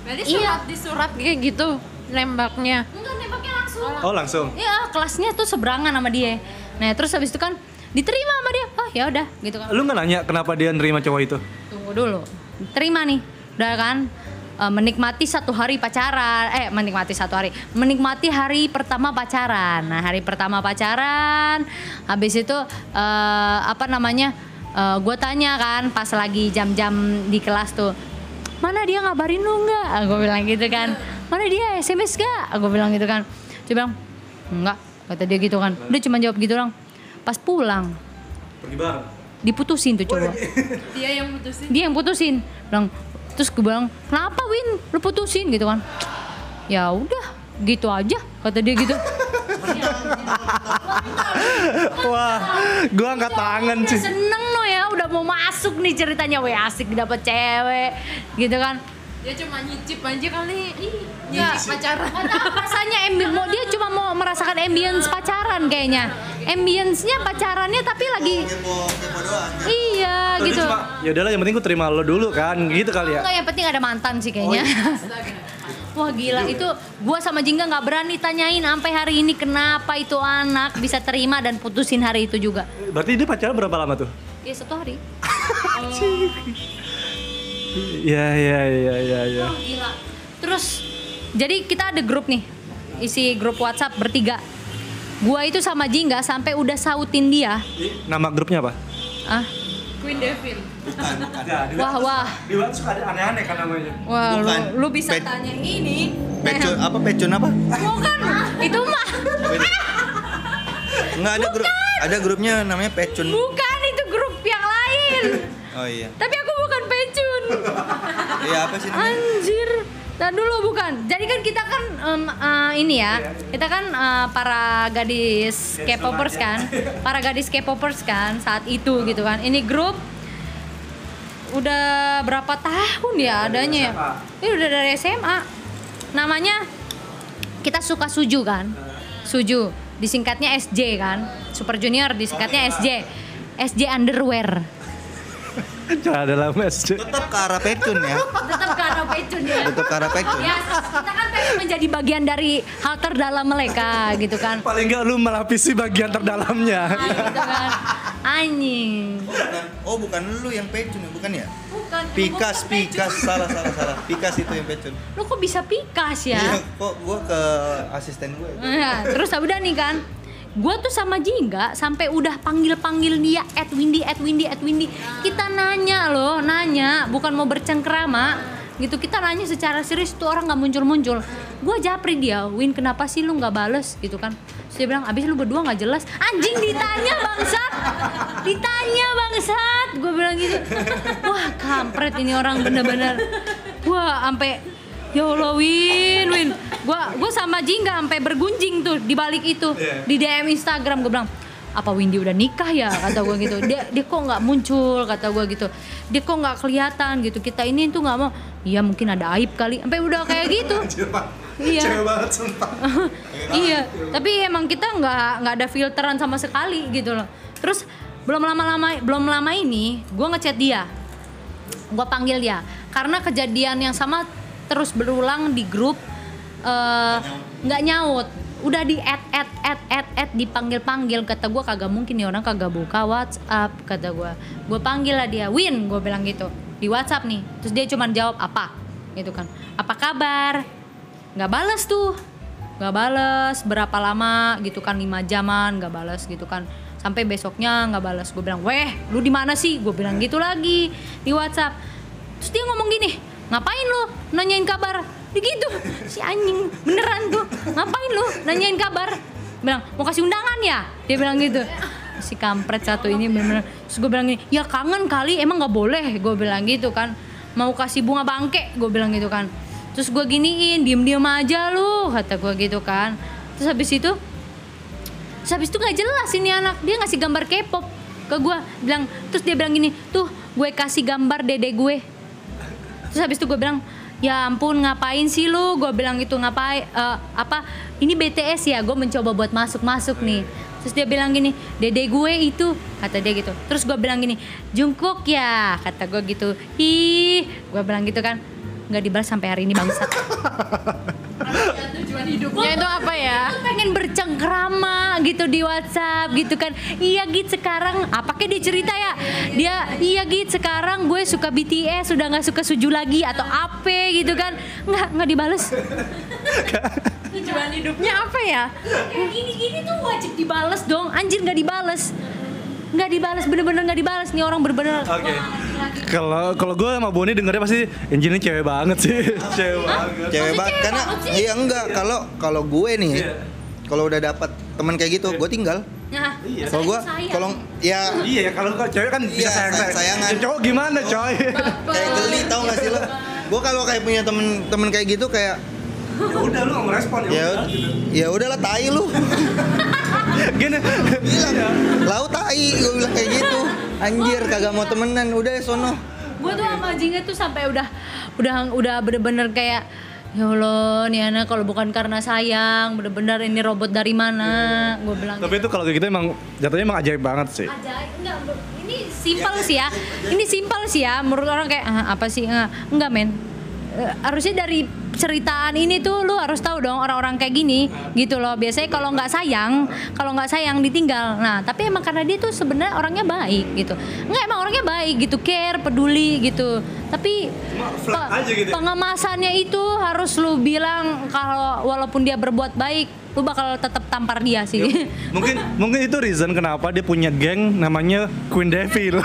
Berarti Iya. surat di surat kayak gitu nembaknya. enggak nembaknya langsung. Oh langsung. ya kelasnya tuh seberangan sama dia. Nah terus habis itu kan diterima sama dia. Oh ya udah gitu kan. Lu nggak nanya kenapa dia nerima cowok itu? tunggu dulu. Terima nih. Udah kan Eh, menikmati satu hari pacaran. Eh menikmati satu hari. Menikmati hari pertama pacaran. Nah hari pertama pacaran habis itu eh, apa namanya gue tanya kan pas lagi jam-jam di kelas tuh mana dia ngabarin lu nggak? Gue bilang gitu kan. Mana dia? Sms gak gue bilang gitu kan. Dia bilang enggak kata dia gitu kan. Dia cuma jawab gitu dong pas pulang Pergi bareng. diputusin tuh cowok. Dia yang mutusin. dia yang putusin. Bilang terus gue bilang kenapa Win lu putusin gitu kan ya udah gitu aja kata dia gitu Wah, gua angkat tangan sih. seneng no ya udah mau masuk nih ceritanya weh asik dapet cewek gitu kan Dia cuma nyicip aja kali. Nggak. Nyicip pacaran. Nggak tahu rasanya ambi- mau dia cuma mau merasakan ambience pacaran kayaknya ambience-nya pacarannya tapi lagi Kepo, kepo doang. iya gitu cuma, ya udahlah yang penting gue terima lo dulu kan, gitu kali ya. Enggak yang penting ada mantan sih kayaknya. Wah gila itu gua sama Jingga nggak berani tanyain sampai hari ini kenapa itu anak bisa terima dan putusin hari itu juga. Berarti dia pacaran berapa lama tuh? Ya satu hari. Iya, iya, iya, iya, iya. Wah gila. Terus jadi kita ada grup nih isi grup WhatsApp bertiga. Gua itu sama Jingga sampai udah sautin dia. Nama grupnya apa? Ah, Queen Devil. wah wah. Di WhatsApp suka ada aneh-aneh kan namanya. Wah, lu, Bukan. lu bisa Pe- tanya ini. Pecun apa? Pecun apa? Bukan, itu mah. Enggak ada grup. Ada grupnya namanya Pecun. Bukan itu grup yang lain. Oh iya. Tapi aku bukan pecun. Iya apa sih namanya? Anjir. Nah dulu bukan. Jadi kan kita kan em, eh, ini ya. Kita kan eh, para gadis K-popers kan. Para gadis K-popers kan saat itu gitu kan. Ini grup udah berapa tahun ya adanya ya? Ini udah dari SMA. Namanya kita suka Suju kan. Suju. Disingkatnya SJ kan. Super Junior disingkatnya SJ. SJ Underwear. Cara dalam SD. Tetap ke arah Pecun ya. Tetap karena pecun ya. Tetap ke arah Pecun. Ya, kita kan pengen menjadi bagian dari hal terdalam mereka gitu kan. Paling enggak lu melapisi bagian terdalamnya. gitu kan. Anjing. Bukan. Oh bukan lu yang Pecun ya, bukan ya? Bukan. Pikas, Pikas, salah, salah, salah. Pikas itu yang Pecun. Lu kok bisa pikas ya? Iya, kok gua ke asisten gue. Nah, terus udah nih kan. Gue tuh sama Jingga sampai udah panggil-panggil dia at Windy, at Windy, at Windy. Kita nanya loh, nanya, bukan mau bercengkrama gitu. Kita nanya secara serius tuh orang nggak muncul-muncul. gue japri dia Win kenapa sih lu nggak bales? Gitu kan. Terus dia bilang abis lu berdua nggak jelas. Anjing ditanya bangsat. Ditanya bangsat. Gue bilang gitu. Wah kampret ini orang bener-bener. Wah sampai ya Allah Win Win. Gue gue sama Jingga sampai bergunjing tuh di balik itu. Di DM Instagram gue bilang apa Windy udah nikah ya? Kata gue gitu. Dia dia kok nggak muncul? Kata gue gitu. Dia kok nggak kelihatan gitu. Kita ini tuh nggak mau. Iya mungkin ada aib kali. Sampai udah kayak gitu. Iya. banget sumpah. iya. Tapi emang kita nggak nggak ada filteran sama sekali gitu loh. Terus belum lama-lama belum lama ini gue ngechat dia. Gue panggil dia. Karena kejadian yang sama terus berulang di grup eh, nggak nyaut. udah di add add add add add dipanggil panggil kata gue kagak mungkin nih orang kagak buka WhatsApp kata gue gue panggil lah dia Win gue bilang gitu di WhatsApp nih. Terus dia cuma jawab apa? Gitu kan. Apa kabar? Nggak bales tuh. Nggak bales berapa lama? Gitu kan lima jaman nggak bales gitu kan. Sampai besoknya nggak bales. Gue bilang weh lu di mana sih? Gue bilang gitu lagi di WhatsApp. Terus dia ngomong gini ngapain lu nanyain kabar? Begitu. Si anjing beneran tuh. Ngapain lu nanyain kabar? Bilang mau kasih undangan ya? Dia bilang gitu. Si kampret satu ini bener-bener. Terus gue bilang gini ya kangen kali. Emang nggak boleh. Gue bilang gitu kan. Mau kasih bunga bangke. Gue bilang gitu kan. Terus gue giniin diem-diem aja lu kata gue gitu kan. Terus habis itu terus habis itu nggak jelas ini anak. Dia ngasih gambar K-pop ke gue bilang terus dia bilang gini tuh gue kasih gambar dede gue terus habis itu gue bilang ya ampun ngapain sih lu? Gue bilang itu ngapain eh, apa ini BTS ya gue mencoba buat masuk masuk nih. Terus dia bilang gini dede gue itu kata dia gitu. Terus gue bilang gini Jungkook ya kata gue gitu. Ih gue bilang gitu kan. Nggak dibalas sampai hari ini bangsat Tujuan hidupnya itu apa ya? Pengen bercengkrama gitu di WhatsApp gitu kan. Iya git sekarang apa kayak dia cerita ya. Dia iya git sekarang gue suka BTS sudah nggak suka suju lagi atau apa gitu kan. Nggak nggak dibales. Tujuan hidupnya apa ya? kayak gini gini tuh wajib dibales dong. Anjir nggak dibales nggak dibales bener-bener nggak dibales nih orang bener-bener Oke. Kalau kalau gue sama Boni dengernya pasti Angelina cewek banget sih. cewek banget. Cewek banget karena banget sih? iya enggak kalau kalau gue nih Iya. kalau udah dapat teman kayak gitu gue tinggal. nah Kalau gue kalau ya Iya ya kalau kalau cewek kan bisa Iya, sayang sayang. sayang-sayangan. Cowok gimana coy? kayak geli tau gak sih lo? Gue kalau kayak punya temen-temen kayak gitu kayak ya udah lu nggak merespon ya udah. ya udahlah tai lu Gini. bilang lau tai gue bilang kayak gitu. Anjir kagak mau temenan. Udah ya sono. Gue tuh sama Jingga tuh sampai udah udah udah bener-bener kayak ya Allah nih anak kalau bukan karena sayang bener-bener ini robot dari mana? Gue bilang Tapi itu kalau kayak gitu emang jatuhnya emang ajaib banget sih. ajaib enggak bro. ini simpel sih ya. Ini simpel sih ya menurut orang kayak "Ah, apa sih? Ah, enggak men. Eh, harusnya dari ceritaan ini tuh lu harus tahu dong orang-orang kayak gini gitu loh. Biasanya kalau nggak sayang kalau nggak sayang ditinggal. Nah tapi emang karena dia tuh sebenarnya orangnya baik gitu. Nggak emang orangnya baik gitu. Care peduli gitu. Tapi aja gitu ya? pengemasannya itu harus lu bilang kalau walaupun dia berbuat baik lu bakal tetap tampar dia sih. Mungkin mungkin itu reason kenapa dia punya geng namanya Queen Devil.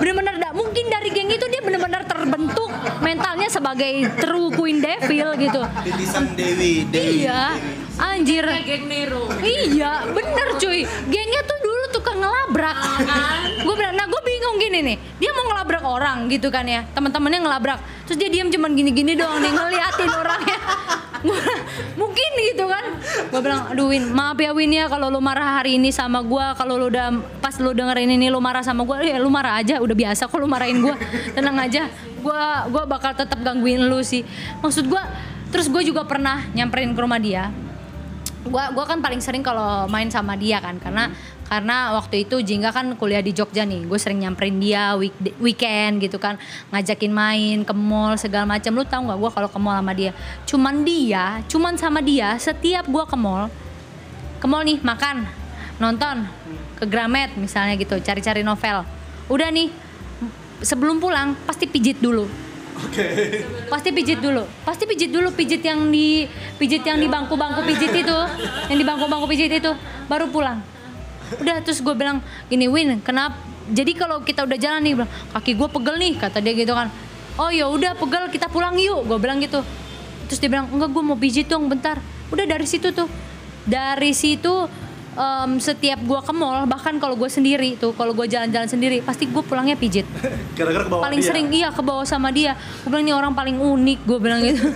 bener-bener mungkin dari geng itu dia bener-bener terbentuk mentalnya sebagai true queen devil gitu. Titisan Dewi Dewi iya anjir. Geng Nero. iya bener cuy. Gengnya tuh dulu tukang ngelabrak. Gue bilang nah gue bingung gini nih. Dia mau ngelabrak orang gitu kan ya. Teman-temannya ngelabrak. Terus dia diam cuman gini-gini doang nih ngeliatin orangnya. Mungkin gitu kan. Gue bilang aduh Win maaf ya Win ya kalau lu marah hari ini sama gue kalau lu udah pas lu dengerin ini lu marah sama gue ya lu marah aja. Udah biasa kok lu marahin gue tenang aja. Gue gua bakal tetap gangguin lu sih. Maksud gue terus gue juga pernah nyamperin ke rumah dia. Gua gua kan paling sering kalau main sama dia kan. Karena karena waktu itu Jingga kan kuliah di Jogja nih. Gue sering nyamperin dia week, weekend gitu kan. Ngajakin main ke mall segala macam lu tahu nggak gue kalau ke mall sama dia? Cuman dia cuman sama dia setiap gua ke mall ke mall nih makan nonton ke Gramet misalnya gitu cari-cari novel. Udah nih sebelum pulang pasti pijit dulu. Pasti pijit dulu. Pasti pijit dulu pijit yang di pijit yang di bangku-bangku pijit itu. Yang di bangku-bangku pijit itu. Baru pulang udah terus gue bilang gini Win kenapa jadi kalau kita udah jalan nih bilang, kaki gue pegel nih kata dia gitu kan. Oh ya udah pegel kita pulang yuk gue bilang gitu. Terus dia bilang enggak gue mau pijit dong bentar. Udah dari situ tuh. Dari situ em, setiap gue ke mall bahkan kalau gue sendiri tuh kalau gue jalan-jalan sendiri pasti gue pulangnya pijit. Gara-gara ke bawah paling dia. sering iya ke bawah sama dia. Gue bilang ini orang paling unik gue bilang gitu.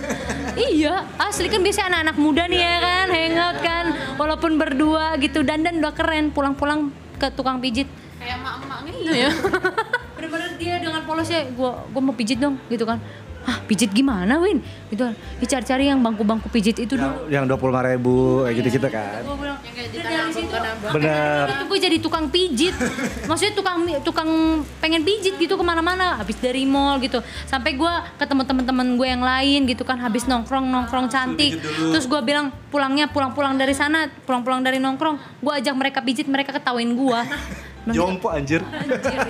Iya asli kan biasanya anak-anak muda nih ya kan hangout kan walaupun berdua gitu dan dan udah keren pulang-pulang ke tukang pijit. Kayak emak-emak gitu ya. bener-bener dia dengan polosnya gue gue mau pijit dong gitu kan Hah pijit gimana Win? Gitu kan "Ya, cari-cari yang bangku-bangku pijit itu dulu. Yang dua puluh lima ribu kayak gitu gitu kan. Bener. itu gue jadi tukang pijit. Maksudnya tukang tukang pengen pijit gitu ke mana-mana. Habis dari mall gitu. Sampai gue ketemu teman-teman gue yang lain gitu kan. Habis nongkrong nongkrong cantik. terus gue bilang pulangnya pulang-pulang dari sana pulang-pulang dari nongkrong. Gue ajak mereka pijit mereka ketawain gue Jompo anjir. Anjir, gitu.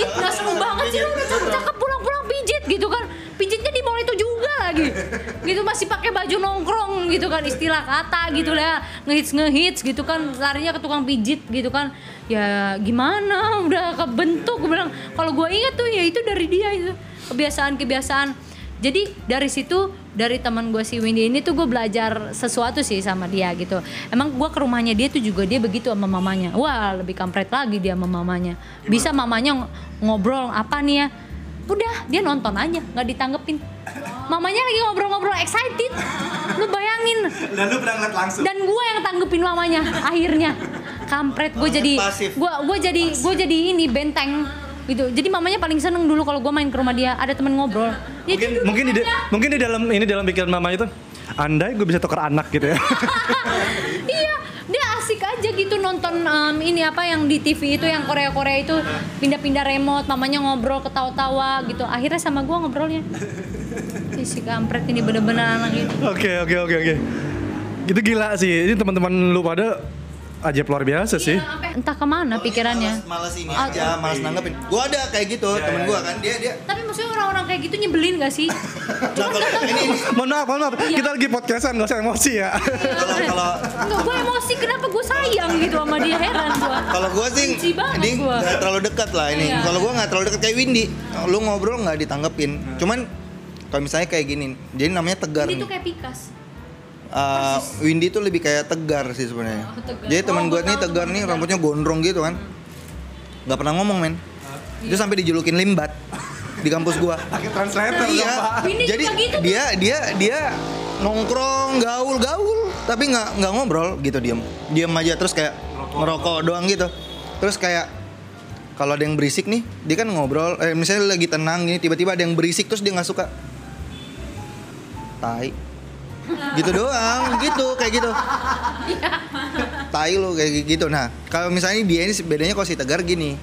Gitu. Gak seru banget sih lu udah cakep-cakep pulang-pulang pijit gitu kan. Pijitnya di mall itu juga lagi. Gitu masih pakai baju nongkrong gitu kan istilah kata gitu lah. Ngehits ngehits gitu kan larinya ke tukang pijit gitu kan. Ya gimana udah kebentuk gue bilang kalau gue ingat tuh ya itu dari dia itu kebiasaan-kebiasaan. Jadi dari situ dari teman gue si Windy ini tuh gue belajar sesuatu sih sama dia gitu. Emang gue ke rumahnya dia tuh juga dia begitu sama mamanya. Wah lebih kampret lagi dia sama mamanya. Bisa mamanya ng- ngobrol apa nih ya? Udah dia nonton aja nggak ditanggepin. Mamanya lagi ngobrol-ngobrol excited. Lu bayangin. Dan lu pernah ngeliat langsung. Dan gue yang tanggepin mamanya akhirnya. Kampret gue jadi pasif. gue gue jadi gue jadi ini benteng gitu. Jadi mamanya paling seneng dulu kalau gue main ke rumah dia ada temen ngobrol. Dia Mungkin mungkin di mungkin di dalam ini dalam pikiran mama itu andai gue bisa tukar anak gitu ya. iya asik aja gitu nonton em, ini apa yang di TV itu yang Korea Korea itu pindah-pindah remote mamanya ngobrol ketawa-tawa gitu akhirnya sama gua ngobrolnya si kampret ini bener-bener anak itu Oke oke oke oke. Gitu gila sih. Ini teman-teman lu pada ajaib luar biasa sih. Iya, entah ke mana pikirannya Males, males ini aja, males nanggepin. Gua ada kayak gitu, temen gua kan dia dia. tapi maksudnya orang-orang kayak gitu nyebelin gak sih Nah, kalau ini ini, Mohon maaf, mohon maaf. Iya. Kita lagi podcastan, gak usah emosi ya. kalau kalau Enggak, gue emosi kenapa gue sayang gitu sama dia heran gue kalau gua sih Benci banget dia gua. nggak terlalu dekat lah ini. Iya. Kalau gua nggak terlalu dekat kayak Windy. Lu ngobrol nggak ditanggepin. Cuman kalau misalnya kayak gini, jadi namanya tegar ini nih. tuh kayak pikas Uh, Windy tuh lebih kayak tegar sih sebenarnya. Oh. Jadi teman Oh, gue gua nih tegar nih rambutnya gondrong gitu kan. Gak pernah ngomong men. Itu sampai dijulukin limbat di kampus gua. Pakai translator iya. Jadi gitu dia dia dia nongkrong gaul-gaul tapi nggak nggak ngobrol gitu diem diem aja terus kayak ngerokok doang gitu terus kayak kalau ada yang berisik nih dia kan ngobrol eh misalnya lagi tenang gini tiba-tiba ada yang berisik terus dia nggak suka tai gitu doang gitu kayak gitu tai lo kayak gitu nah kalau misalnya dia ini bedanya kalau si tegar gini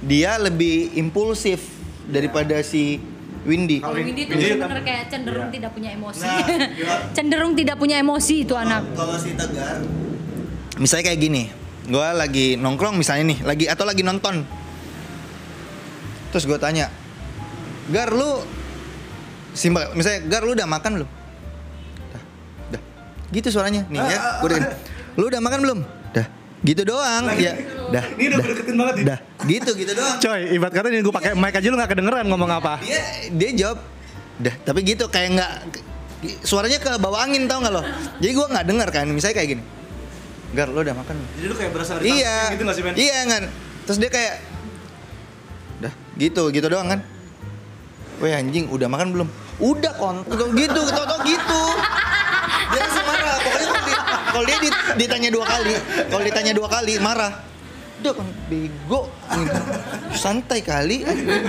dia lebih impulsif daripada si Windy Kalau Windy tuh Windy bener-bener kayak cenderung tidak punya emosi. Nah, iya. cenderung tidak punya emosi itu anak. Kalau si Tegar misalnya kayak gini, gua lagi nongkrong misalnya nih, lagi atau lagi nonton. Terus gue tanya, Gar lu simpel, misalnya Gar lu udah makan belum? Gitu suaranya nih ya, gue udah gini, Lu udah makan belum? Dah. Gitu doang, ya. Dah. Ini udah dah, deketin banget. Dah. Gitu gitu doang. Coy, ibarat kata nih gue pakai mic aja lu gak kedengeran ngomong apa. Dia dia jawab, dah. Tapi gitu kayak nggak suaranya ke bawah angin tau nggak lo? Jadi gue nggak dengar kan, misalnya kayak gini. Gar, lo udah makan belum? Jadi lu kayak berasa iya gitu gak sih, men? iya kan terus dia kayak dah gitu gitu doang kan Weh anjing udah makan belum? Udah kon gitu, tau gitu. Dia langsung marah. Pokoknya kalau, di- kalau dia di- ditanya dua kali, kalau ditanya dua kali marah. Udah kon bego. Santai kali.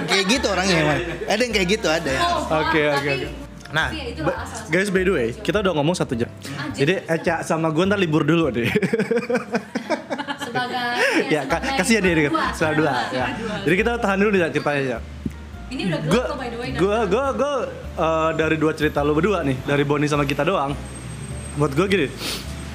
Kayak gitu orangnya emang. Ada yang kayak gitu ada ya. Oke, oke, oke. Nah, asal. guys by the way, kita udah ngomong satu jam. Jadi Eca sama gue ntar libur dulu deh. Sebagai ya, ka- kasihan dia dikit. Setelah dua. Ya. Jadi kita tahan dulu nih ya ceritanya ya. Ini udah Gue, by the way. gue, gue, gue eh, dari dua cerita lu berdua nih, dari Boni sama kita doang. Buat gue gini,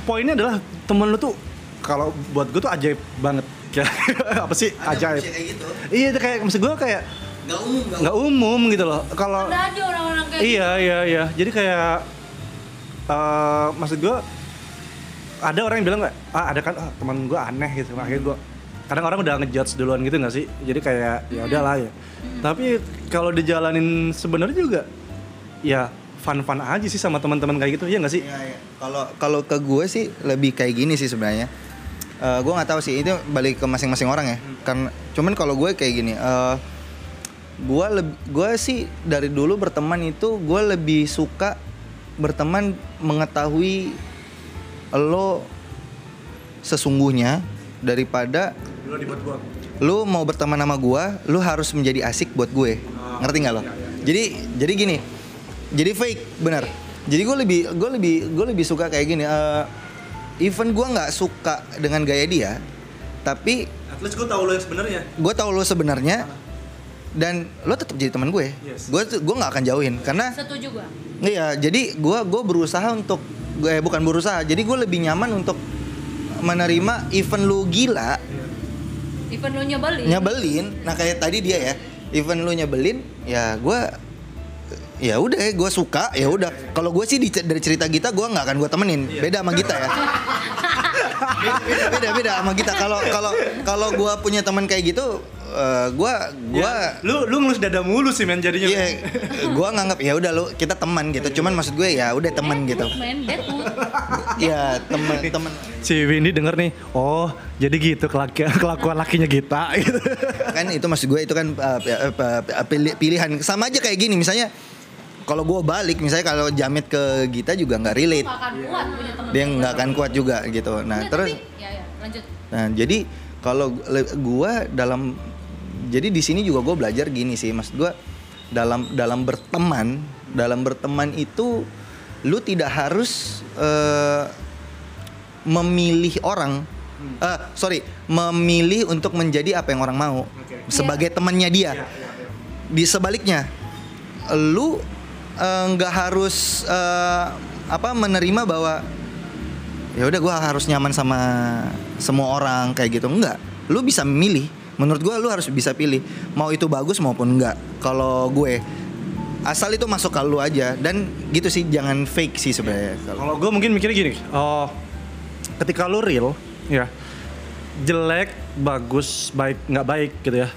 poinnya adalah temen lu tuh kalau buat gue tuh ajaib banget. Kayak apa sih? Ajaib? kayak gitu. Iya, itu kayak maksud gue kayak Gak umum, gak nggak umum. gitu loh. Kalau Ada aja orang-orang kayak iya iya iya. Jadi kayak eh maksud gue ada orang yang bilang nggak ah ada kan ah, teman gue aneh gitu. Akhirnya gue kadang orang udah ngejudge duluan gitu nggak sih? Jadi kayak ya udahlah ya. Tapi kalau dijalanin sebenarnya juga ya fun-fun aja sih sama teman-teman kayak gitu, ya nggak sih? Iya, iya. Kalau kalau ke gue sih lebih kayak gini sih sebenarnya. Eh gue nggak tahu sih itu balik ke masing-masing orang ya. Karena cuman kalau gue kayak gini. eh gue gue sih dari dulu berteman itu gue lebih suka berteman mengetahui lo sesungguhnya daripada lu mau berteman sama gua, lu harus menjadi asik buat gue. Ngerti nggak lo? Jadi jadi gini. Jadi fake, benar. Jadi gue lebih gue lebih gue lebih suka kayak gini. eh even gua nggak suka dengan gaya dia, tapi At least gue tahu lo yang sebenarnya. gue tahu lo sebenarnya dan lo tetap jadi teman gue. Yes. Gue tuh gue nggak akan jauhin karena Setuju gua. Iya, jadi gua gua berusaha untuk gue bukan berusaha. Jadi gue lebih nyaman untuk menerima event lu gila, Even lu nyebelin. nyebelin. Nah, kayak tadi dia ya, event lu nyebelin, ya gua ya udah gue suka ya udah kalau gue sih di, dari cerita Gita gue nggak akan gue temenin beda sama Gita ya beda, beda sama Gita kalau kalau kalau gue punya teman kayak gitu eh, gue gue Ya, lu lu ngelus dada mulu sih men jadinya. Iya, gue nganggap ya udah lu kita teman gitu. Cuman maksud gue ya udah teman gitu. Iya teman teman. Si Windy denger nih, oh jadi gitu kelaki- kelakuan lakinya kita gitu. Kan itu maksud gue itu kan uh, uh, uh, pilih- pilihan sama aja kayak gini misalnya kalau gue balik misalnya kalau Jamit ke Gita juga nggak relate. Gak akan kuat punya temen. Dia nggak akan kuat juga gitu. Nah Enggak, terus tapi- ya, ya, lanjut. Nah, jadi kalau gua dalam jadi di sini juga gue belajar gini sih, Mas. Gua dalam dalam berteman, dalam berteman itu lu tidak harus eh, memilih orang eh, sorry, memilih untuk menjadi apa yang orang mau sebagai temannya dia. Di sebaliknya, lu eh, nggak harus eh, apa menerima bahwa ya udah gue harus nyaman sama semua orang kayak gitu. Enggak lu bisa memilih menurut gue lu harus bisa pilih. Mau itu bagus maupun enggak kalau gue asal itu masuk ke lu aja. Dan gitu sih jangan fake sih sebenarnya. Kalau Kalau gue mungkin mikirnya gini, oh ketika lu real, ya jelek, bagus, baik, nggak baik gitu ya.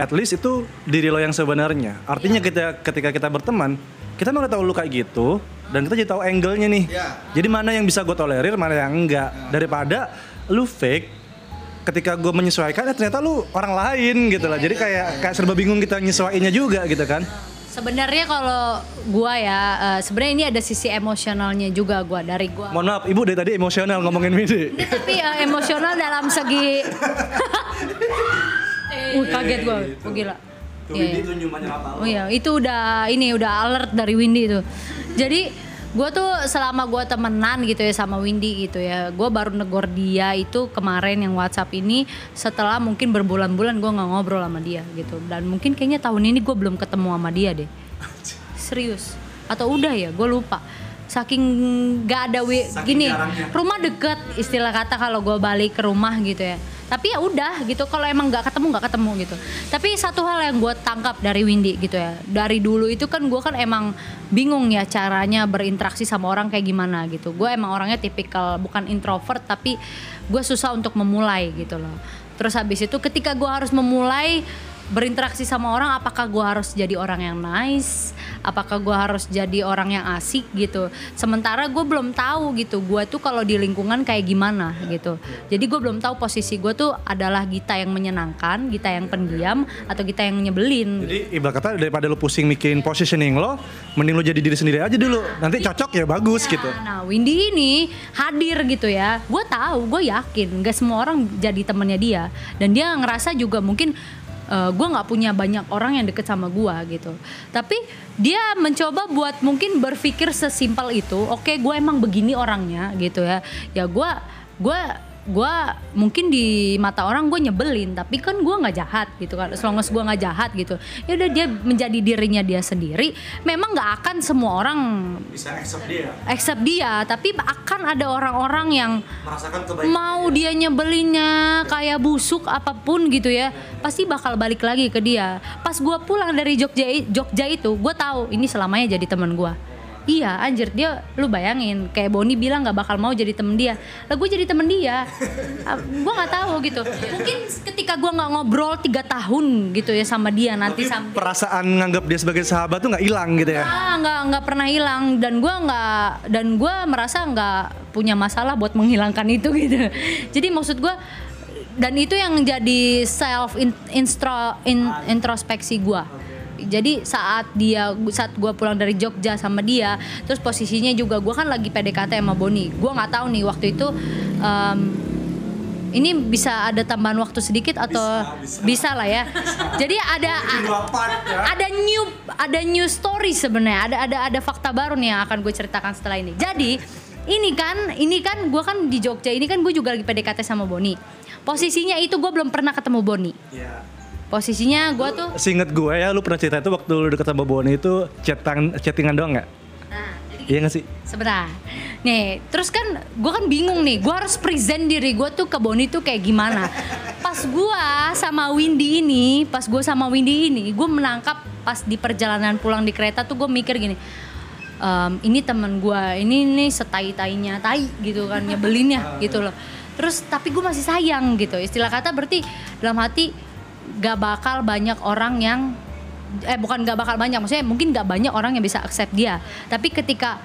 At least itu diri lo yang sebenarnya. Artinya kita ketika kita berteman, kita mau tahu lu kayak gitu dan kita jadi tahu angle-nya nih. Iya. Jadi mana yang bisa gue tolerir, mana yang enggak. Daripada lu fake, ketika gue menyesuaikan, eh ternyata lu orang lain gitu lah. Jadi kayak kayak serba bingung kita nyesuaiinnya juga gitu kan. Sebenarnya kalau gua ya, eh, sebenarnya ini ada sisi emosionalnya juga gua dari gua. Mohon maaf, ibu dari tadi emosional ngomongin Windy. Ini tapi eh, emosional dalam segi Wih kaget gua, oh, gila. Iya, iya. Oh iya, itu udah ini udah alert dari Windy itu. Jadi gue tuh selama gue temenan gitu ya sama Windy gitu ya, gue baru negor dia itu kemarin yang WhatsApp ini setelah mungkin berbulan-bulan gue nggak ngobrol sama dia gitu. Dan mungkin kayaknya tahun ini gue belum ketemu sama dia deh. Serius? Atau udah ya? Gue lupa. Saking gak ada wi- gini, rumah deket istilah kata kalau gue balik ke rumah gitu ya tapi ya udah gitu kalau emang nggak ketemu nggak ketemu gitu. Tapi satu hal yang gue tangkap dari Windy gitu ya dari dulu itu kan gue kan emang bingung ya caranya berinteraksi sama orang kayak gimana gitu. Gue emang orangnya tipikal bukan introvert tapi gue susah untuk memulai gitu loh. Terus habis itu ketika gue harus memulai berinteraksi sama orang apakah gue harus jadi orang yang nice apakah gue harus jadi orang yang asik gitu sementara gue belum tahu gitu gue tuh kalau di lingkungan kayak gimana gitu jadi gue belum tahu posisi gue tuh adalah Gita yang menyenangkan Gita yang pendiam atau Gita yang nyebelin Jadi ibarat kata daripada lu pusing mikirin positioning lo, mending lu jadi diri sendiri aja dulu. Nanti cocok ya bagus gitu. Nah, Windy ini hadir gitu ya. Gue tahu, gue yakin, gak semua orang jadi temennya dia. Dan dia ngerasa juga mungkin gue nggak punya banyak orang yang deket sama gue gitu. Tapi dia mencoba buat mungkin berpikir sesimpel itu. Oke, gue emang begini orangnya gitu ya. Ya gue, gue gue mungkin di mata orang gue nyebelin tapi kan gue nggak jahat gitu kan. Selama gue nggak jahat gitu. Ya udah dia menjadi dirinya dia sendiri memang nggak akan semua orang Bisa accept dia. accept dia tapi akan ada orang-orang yang Merasakan mau dia. nyebelinnya kayak busuk apa pun gitu ya pasti bakal balik lagi ke dia. Pas gua pulang dari Jogja Jogja itu gue tahu ini selamanya jadi teman gua Iya anjir dia lu bayangin kayak Boni bilang nggak bakal mau jadi temen dia. Lah gue jadi temen dia. Ah, gue nggak tahu gitu. Mungkin ketika gue nggak ngobrol tiga tahun gitu ya sama dia nanti sampai Perasaan nganggap dia sebagai sahabat tuh nggak hilang gitu ya. Ah, nggak nggak pernah hilang dan gua nggak dan gua merasa nggak punya masalah buat menghilangkan itu gitu. Jadi maksud gua dan itu yang jadi self in- instro- in- introspeksi gua. Jadi saat dia saat gua pulang dari Jogja sama dia, terus posisinya juga gua kan lagi PDKT sama Boni. Gua nggak tahu nih waktu itu em, ini bisa ada tambahan waktu sedikit atau bisa, lah ya. Jadi ada ada new ada new story sebenarnya. Ada ada ada fakta baru nih yang akan gue ceritakan setelah ini. Jadi ini kan ini kan gue kan di Jogja ini kan gue juga lagi PDKT sama Boni. Posisinya itu gue belum pernah ketemu Boni. Posisinya gue tuh Seinget gue ya, lu pernah cerita itu waktu lu deket sama Boni itu chatting, chattingan doang nggak? Nah, Iya nggak sih? Sebentar. Nih, terus kan gue kan bingung nih, gue harus present diri gue tuh ke Boni tuh kayak gimana. Pas gue sama Windy ini, pas gue sama Windy ini, gue menangkap pas di perjalanan pulang di kereta tuh gue mikir gini, "Em, ini teman gue, ini nih setai-tainya tai gitu kan, nyebelinnya gitu loh. Terus tapi gue masih sayang gitu, istilah kata berarti dalam hati gak bakal banyak orang yang eh bukan gak bakal banyak maksudnya mungkin gak banyak orang yang bisa accept dia. Tapi ketika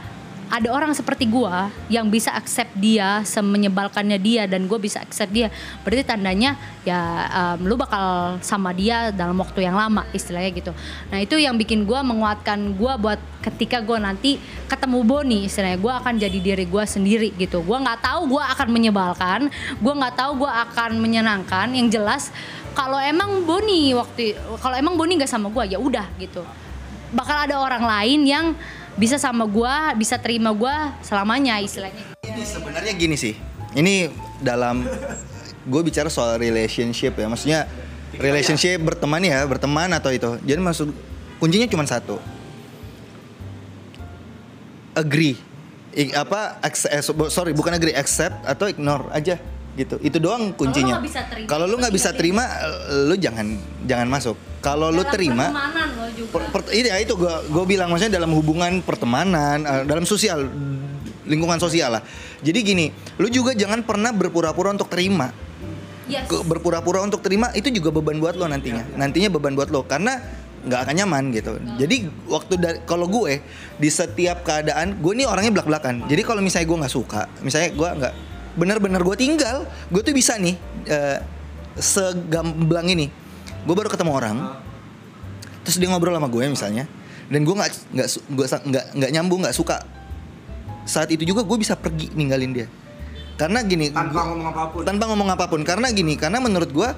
ada orang seperti gua yang bisa accept dia semenyebalkannya dia dan gue bisa accept dia berarti tandanya ya em, lu bakal sama dia dalam waktu yang lama istilahnya gitu. Nah itu yang bikin gua menguatkan gua buat ketika gua nanti ketemu Boni istilahnya. Gua akan jadi diri gua sendiri gitu. Gua nggak tahu gua akan menyebalkan gua nggak tahu gua akan menyenangkan. Yang jelas kalau emang Boni waktu kalau emang Boni nggak sama gua ya udah gitu bakal ada orang lain yang bisa sama gua bisa terima gua selamanya istilahnya Ini sebenarnya gini sih. Ini dalam gue bicara soal relationship ya. Maksudnya relationship berteman ya, berteman atau itu. Jadi maksud kuncinya cuma satu. Agree. I- apa accept, eh, so- sorry bukan agree accept atau ignore aja gitu. Itu doang kuncinya. kalau lu nggak bisa terima eh, lu jangan jangan masuk. Kalau lu terima pertemanan lo juga. Per, per- iya itu gue gue bilang maksudnya dalam hubungan pertemanan eh, dalam sosial lingkungan sosial lah. Jadi gini lu juga jangan pernah berpura-pura untuk terima. Yes. Berpura-pura untuk terima itu juga beban buat lo nantinya. Nantinya beban buat lo karena nggak akan nyaman gitu. Jadi waktu dari kalau gue di setiap keadaan gue ini orangnya belak belakan jadi kalau misalnya gue nggak suka misalnya gue nggak benar-benar gue tinggal gue tuh bisa nih eh, segamblang ini. Gue baru ketemu orang terus dia ngobrol sama gue misalnya dan gue nggak nggak nggak nggak nyambung nggak suka. Saat itu juga gue bisa pergi ninggalin dia. Karena gini Tanpa gua- ngomong apa pun. tanpa ngomong apa pun. Karena gini karena menurut gue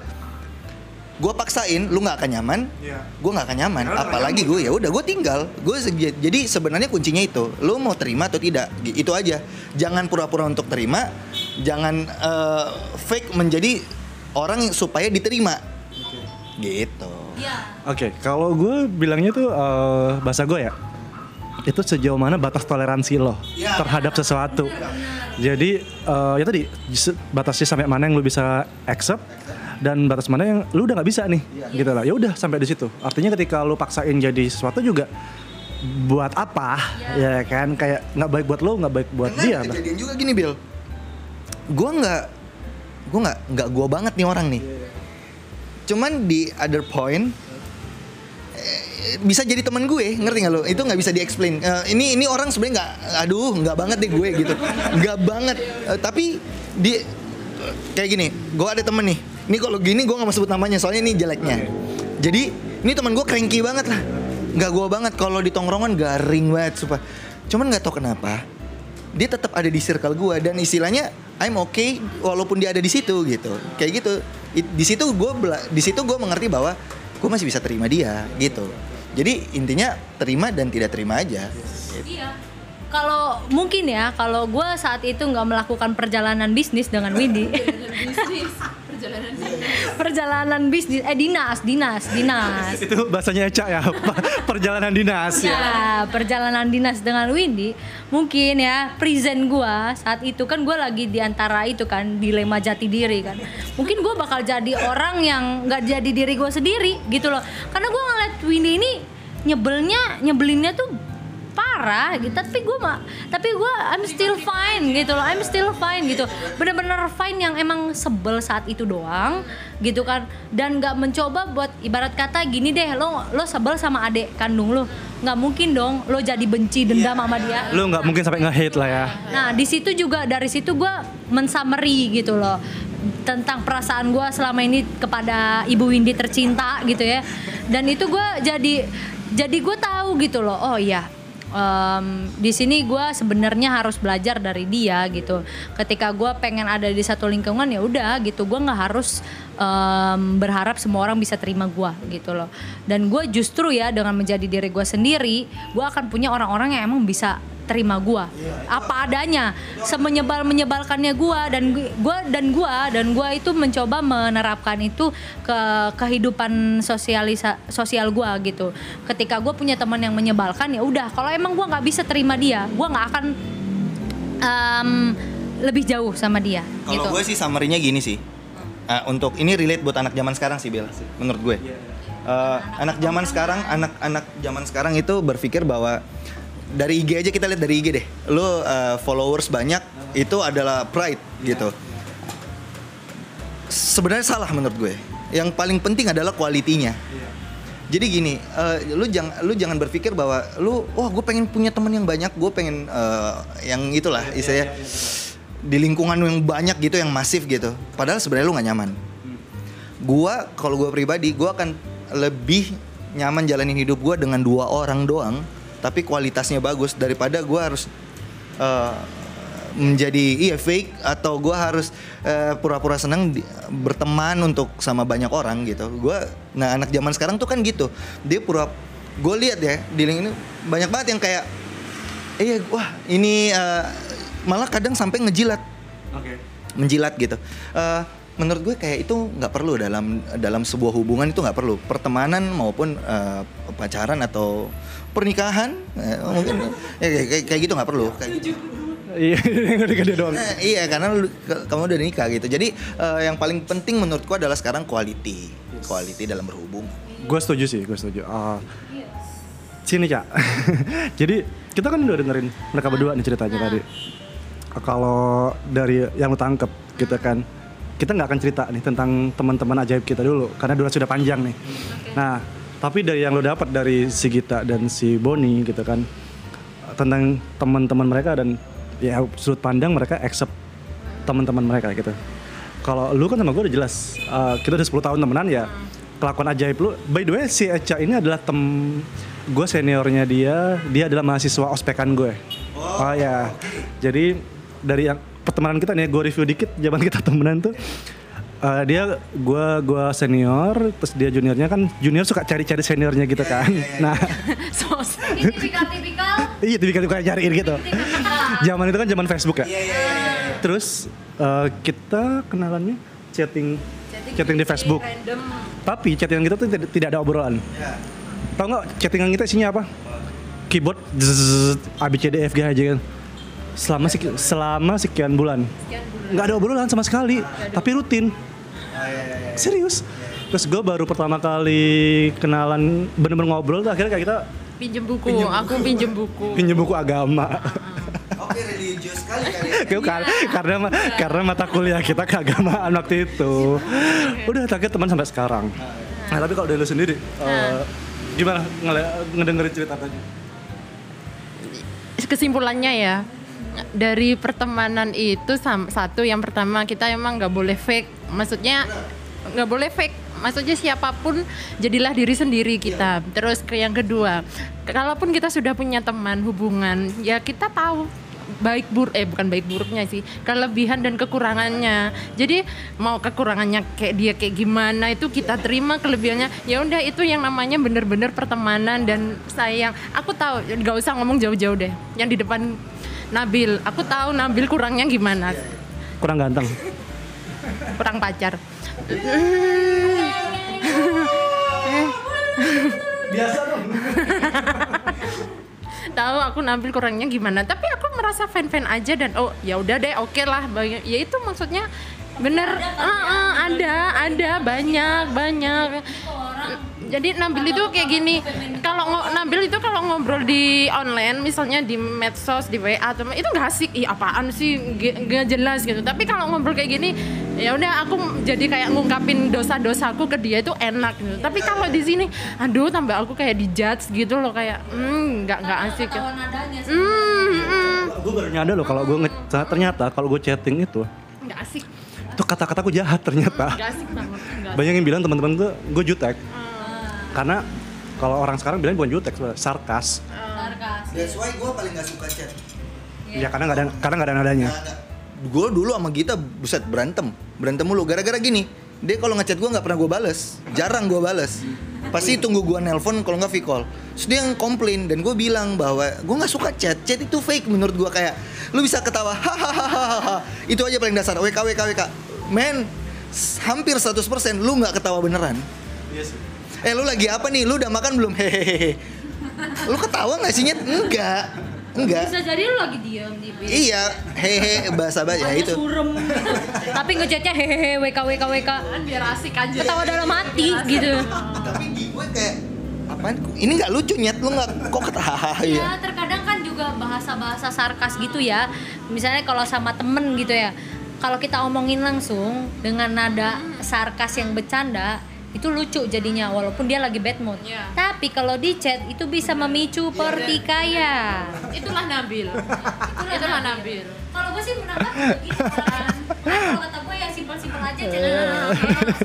gue paksain lu nggak akan nyaman Iya. gue nggak akan nyaman. Nggak apalagi gue ya udah gue tinggal. Gue jadi sebenarnya kuncinya itu lu mau terima atau tidak itu aja. Jangan pura-pura untuk terima jangan eh, fake menjadi orang yang- supaya diterima gitu Iya. Oke, kalau gue bilangnya tuh eh, bahasa gue ya, itu sejauh mana batas toleransi lo Ya. terhadap sesuatu. Jadi eh, ya tadi batasnya sampai mana yang lo bisa accept dan batas mana yang lu udah nggak bisa nih, gitu lah. Ya udah sampai di situ. Artinya ketika lu paksain jadi sesuatu juga buat apa, ya kan? Kayak nggak baik buat lo, nggak baik buat dia. Karena kejadian juga gini Bill gue nggak gue nggak nggak gue banget nih orang nih. Cuman di other point eh, bisa jadi teman gue ngerti nggak lo itu nggak bisa di explain ini ini orang sebenarnya nggak aduh nggak banget deh gue gitu. Nggak banget. Eh, tapi di kayak gini gue ada temen nih. Ini kalau gini gue nggak mau sebut namanya soalnya ini jeleknya. Jadi ini teman gue cranky banget lah. Nggak gue banget. Kalau di tongkrongan garing banget sumpah. Cuman nggak tahu kenapa dia tetap ada di circle gue dan istilahnya I'm okay walaupun dia ada di situ gitu. Kayak gitu. It- di situ gue di situ gue mengerti bahwa gue masih bisa terima dia gitu. Jadi intinya terima dan tidak terima aja. Iya. Kalau mungkin ya, kalau gue saat itu nggak melakukan perjalanan bisnis dengan Windy. perjalanan bisnis, eh dinas, dinas, dinas. Itu bahasanya Eca ya, perjalanan dinas ya. Ya, perjalanan dinas dengan Windy, mungkin ya present gua saat itu kan gua lagi di antara itu kan dilema jati diri kan. Mungkin gua bakal jadi orang yang nggak jadi diri gua sendiri gitu loh. Karena gua ngeliat Windy ini nyebelnya, nyebelinnya tuh parah gitu tapi gue mah tapi gue I'm still fine gitu loh I'm still fine gitu bener-bener fine yang emang sebel saat itu doang gitu kan dan nggak mencoba buat ibarat kata gini deh lo lo sebel sama adik kandung lo nggak mungkin dong lo jadi benci dendam sama dia Lu nggak mungkin sampai nge-hate lah ya. Nah di situ juga dari situ gue mensummary gitu loh tentang perasaan gue selama ini kepada ibu Windy tercinta gitu ya. Dan itu gue jadi jadi gue tahu gitu loh. Oh iya. Em, di sini gue sebenarnya harus belajar dari dia gitu. Ketika gue pengen ada di satu lingkungan ya udah gitu. Gue nggak harus em, berharap semua orang bisa terima gue gitu loh. Dan gue justru ya dengan menjadi diri gue sendiri, gue akan punya orang-orang yang emang bisa terima gua apa adanya semenyebal menyebalkannya gua dan gu- gua dan gua dan gua itu mencoba menerapkan itu ke kehidupan sosialisa sosial gua gitu ketika gua punya teman yang menyebalkan ya udah kalau emang gua nggak bisa terima dia gua nggak akan em, lebih jauh sama dia Kalau gitu gue sih summary-nya gini sih. Eh, untuk ini relate buat anak zaman sekarang sih, Bel. Menurut gue. Eh, anak zaman sekarang, anak-anak zaman sekarang itu berpikir bahwa dari IG aja kita lihat dari IG deh. Lu eh, followers banyak itu adalah pride gitu. Sebenarnya salah menurut gue. Yang paling penting adalah kualitinya. Jadi gini, eh, lu jangan lu jangan berpikir bahwa lu wah gue pengen punya teman yang banyak, gue pengen eh, yang itulah istilahnya di lingkungan yang banyak gitu, yang masif gitu. Padahal sebenarnya lu nggak nyaman. Gua kalau gue pribadi, gua akan lebih nyaman jalanin hidup gua dengan dua orang doang, tapi kualitasnya bagus daripada gua harus eh, menjadi iya fake atau gua harus eh, pura-pura senang di- berteman untuk sama banyak orang gitu. Gua nah anak zaman sekarang tuh kan gitu. Dia pura gue lihat ya di link ini banyak banget yang kayak iya wah ini eh, malah kadang sampai ngejilat Oke. menjilat gitu. Eh, menurut gue kayak itu nggak perlu dalam dalam sebuah hubungan itu nggak perlu pertemanan maupun eh, pacaran atau pernikahan eh, mungkin ya, kayak, kayak- kayak gitu nggak perlu kayak gitu. Iya, udah dia doang. Eh, iya karena lu- kamu udah nikah gitu jadi eh, yang paling penting menurutku adalah sekarang quality quality dalam berhubungan Gue setuju sih, gue setuju. Ah, sini cak. Jadi kita kan udah dengerin mereka berdua nih ceritanya tadi. Kalau dari yang lu tangkep gitu kan, kita nggak akan cerita nih tentang teman-teman ajaib kita dulu karena durasi sudah panjang nih. Nah, tapi dari yang lu dapat dari si Gita dan si Boni gitu kan tentang teman-teman mereka dan ya sudut pandang mereka accept teman-teman mereka gitu. Kalau lu kan sama gue udah jelas, uh, kita udah 10 tahun temenan ya. Kelakuan ajaib lu. By the way, si Eca ini adalah tem gue seniornya dia, dia adalah mahasiswa ospekan gue. Oh, ya. Jadi dari yang pertemanan kita nih, gue review dikit zaman kita temenan tuh. uh, dia gue gua senior, terus dia juniornya kan junior suka cari-cari seniornya gitu kan. Nah, Sos. ini tipikal-tipikal iya tiba-tiba cariin gitu. Zaman itu kan zaman Facebook ya. Terus uh, kita kenalannya chatting chatting di Facebook. Tapi chattingan kita tuh tidak, tidak ada obrolan. Tahu nggak chattingan kita isinya apa? Keyboard zzz, A B C D F G aja kan. Selama seki- selama sekian bulan. Nggak ada obrolan sama sekali, tapi rutin. Serius. Terus gue baru pertama kali kenalan bener-bener ngobrol tuh akhirnya kayak kita Pinjem buku, aku pinjem buku. pinjem buku agama. oke religius sekali kali kar- karena karena mata kuliah kita keagamaan waktu itu. Udah akhirnya teman sampai sekarang. Nah, tapi kalau dari lu sendiri eh, gimana ngele- ngedengerin cerita tadi? kesimpulannya ya dari pertemanan itu satu yang pertama kita emang nggak boleh fake. Maksudnya nggak boleh fake. Maksudnya siapa pun jadilah diri sendiri kita. Terus ke yang kedua kalaupun kita sudah punya teman hubungan ya kita tahu baik buruk eh bukan baik buruknya sih kelebihan dan kekurangannya. Jadi mau kekurangannya kayak dia kayak gimana itu kita terima kelebihannya. Ya udah itu yang namanya bener-bener pertemanan dan sayang. Aku tahu nggak usah ngomong jauh-jauh deh. Yang di depan Nabil. Aku tahu Nabil kurangnya gimana. Kurang ganteng. kurang pacar. Biasa dong. tahu aku Nabil kurangnya gimana. Tapi aku merasa fan-fan aja dan oh ya udah deh oke lah. Bagi- ya itu maksudnya bener. Ah, ah, ada ada. Banyak banyak Jadi Nabil itu kayak gini, kalau Nabil itu kalau ngobrol di online, misalnya di medsos, di WA, atau itu nggak asik, ih apaan sih, G- nggak jelas gitu. Tapi kalau ngobrol kayak gini, ya udah aku jadi kayak ngungkapin dosa-dosaku ke dia itu enak gitu. Tapi kalau di sini, aduh tambah aku kayak dijudge gitu loh, kayak hmm nggak nggak asik. ya. Hmm, hmm, Gue baru nyadar loh kalau gue ternyata kalau gue chatting itu nggak asik, itu kata-kataku jahat ternyata. nggak asik banget. Banyak yang bilang teman-teman gue gue jutek. Karena kalau orang sekarang bilang bukan jutek, sarkas. Sarkas. That's why gue paling gak suka chat. Ya karena nggak ada karena nggak ada nadanya. Gue dulu sama Gita buset berantem, berantem mulu gara-gara gini. Dia kalau ngechat gue nggak pernah gue bales, jarang gue bales. Pasti tunggu gue nelpon kalau nggak call. Terus dia yang komplain dan gue bilang bahwa gue nggak suka chat, chat itu fake menurut gue kayak lu bisa ketawa hahaha itu aja paling dasar WK WK WK. Men, hampir 100% lu nggak ketawa beneran. Eh lu lagi apa nih? Lu udah makan belum? Hehehe. Lu ketawa nggak sih Nyet? Enggak. Enggak. Bisa jadi lu lagi diem di. Iya, hehe bahasa bahasa ya itu. surem gitu. Tapi ngechatnya hehehe WK WK WK. Kan biar asik aja. Ketawa dalam hati gitu. Tapi di gue kayak apaan? Ini nggak lucu nyet, lu nggak kok hahaha ya? Ya terkadang kan juga bahasa-bahasa sarkas gitu ya. Misalnya kalau sama temen gitu ya. Kalau kita omongin langsung dengan nada sarkas yang bercanda itu lucu jadinya walaupun dia lagi bad mood. Iya. Tapi kalau di chat itu bisa memicu pertikaian. Itulah Nabil. Itulah Nabil. Kalau gue sih menangkap begitu kan. Kalau kata gue ya simpel-simpel aja chat.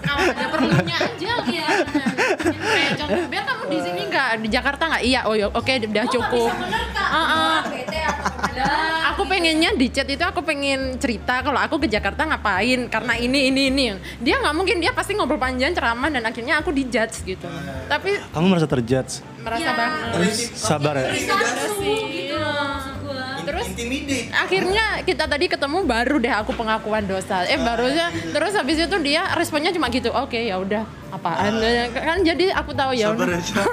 Kalau ada perlunya aja. Iya. Kayak contoh, biar kamu di sini nggak di Jakarta nggak? Iya, oh ya, oke udah cukup. Ah, ah. Atau ada. Aku pengennya di chat itu aku pengen cerita kalau aku ke Jakarta ngapain karena ini ini ini. Dia nggak mungkin dia pasti ngobrol panjang ceramah dan akhirnya aku dijudge gitu. Tapi Kamu merasa terjudge? merasa Ya. banget. Sabar ya. Terus Intimidate. akhirnya kita tadi ketemu baru deh aku pengakuan dosa. Eh barunya terus habis itu dia responnya cuma gitu. Oke ya udah apaan kan jadi aku tahu ya Sabar udah. ya.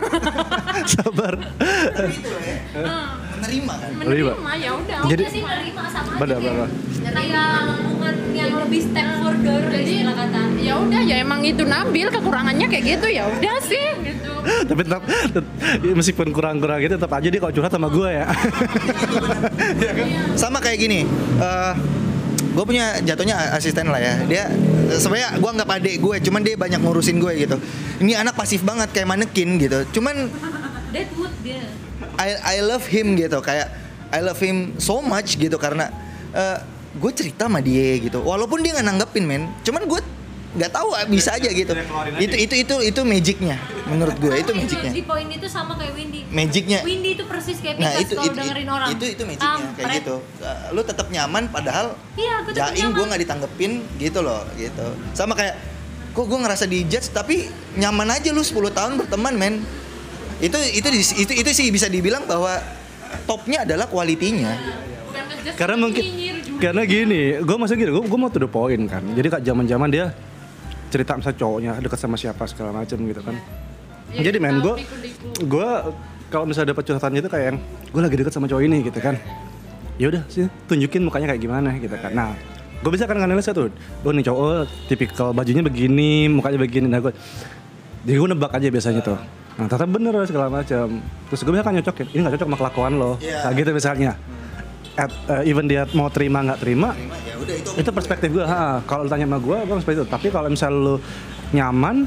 Sabar. Itu ya, menerima kan? Menerima. Menerima ya udah. Jadi Udah sih nerima sama aja Benar, kayak- benar. kayak hubungan yang lebih step further Jadi ya emang itu Nabil kekurangannya kayak gitu ya udah sih gitu. Tapi tetap, tet- meskipun kurang-kurang gitu tetap aja dia kalau curhat sama gue ya. Sama kayak gini. eh gue punya jatuhnya asisten lah ya. Dia sebenarnya gue nggak adik gue, cuman dia banyak ngurusin gue gitu. Ini anak pasif banget kayak manekin gitu. Cuman Deadwood dia I I love him gitu kayak I love him so much gitu karena gue cerita sama dia gitu walaupun dia nggak nanggepin men cuman gue nggak tahu ah, bisa aja gitu. itu itu itu itu magicnya menurut gue. Itu ya, magicnya. Di poin itu sama kayak Windy magicnya. Windy itu persis kayak nah Pikas itu kalau itu, dengerin itu orang. itu itu magicnya kayak Kampret. gitu. Lu tetap nyaman padahal Iya, gue tetap jaim gue nggak ditanggepin gitu loh gitu. Sama kayak kok gue ngerasa di judge tapi nyaman aja lu 10 tahun berteman men. Itu itu itu itu sih bisa dibilang bahwa topnya adalah kualitinya. Karena mungkin karena gini, gue maksudnya gini, gue mau to the point kan. Jadi kak zaman-zaman dia cerita misalnya cowoknya dekat sama siapa segala macam gitu kan. Ya, Jadi men gue gue kalau misalnya dapat curhatan itu kayak yang gue lagi deket sama cowok ini gitu kan. Ya udah sih tunjukin mukanya kayak gimana gitu kan. Nah gue bisa kan nganalisa tuh, gue nih cowok tipikal bajunya begini, mukanya begini. Nah gue jadi gue nebak aja biasanya tuh. Nah ternyata bener segala macam. Terus gue bisa kan nyocokin, ini gak cocok sama kelakuan lo. Iya. Nah gitu misalnya. At, eh, even dia mau terima nggak terima, ya udah itu itu perspektif gue. Kalau tanya sama gue, gue seperti itu. Tapi kalau misal lu nyaman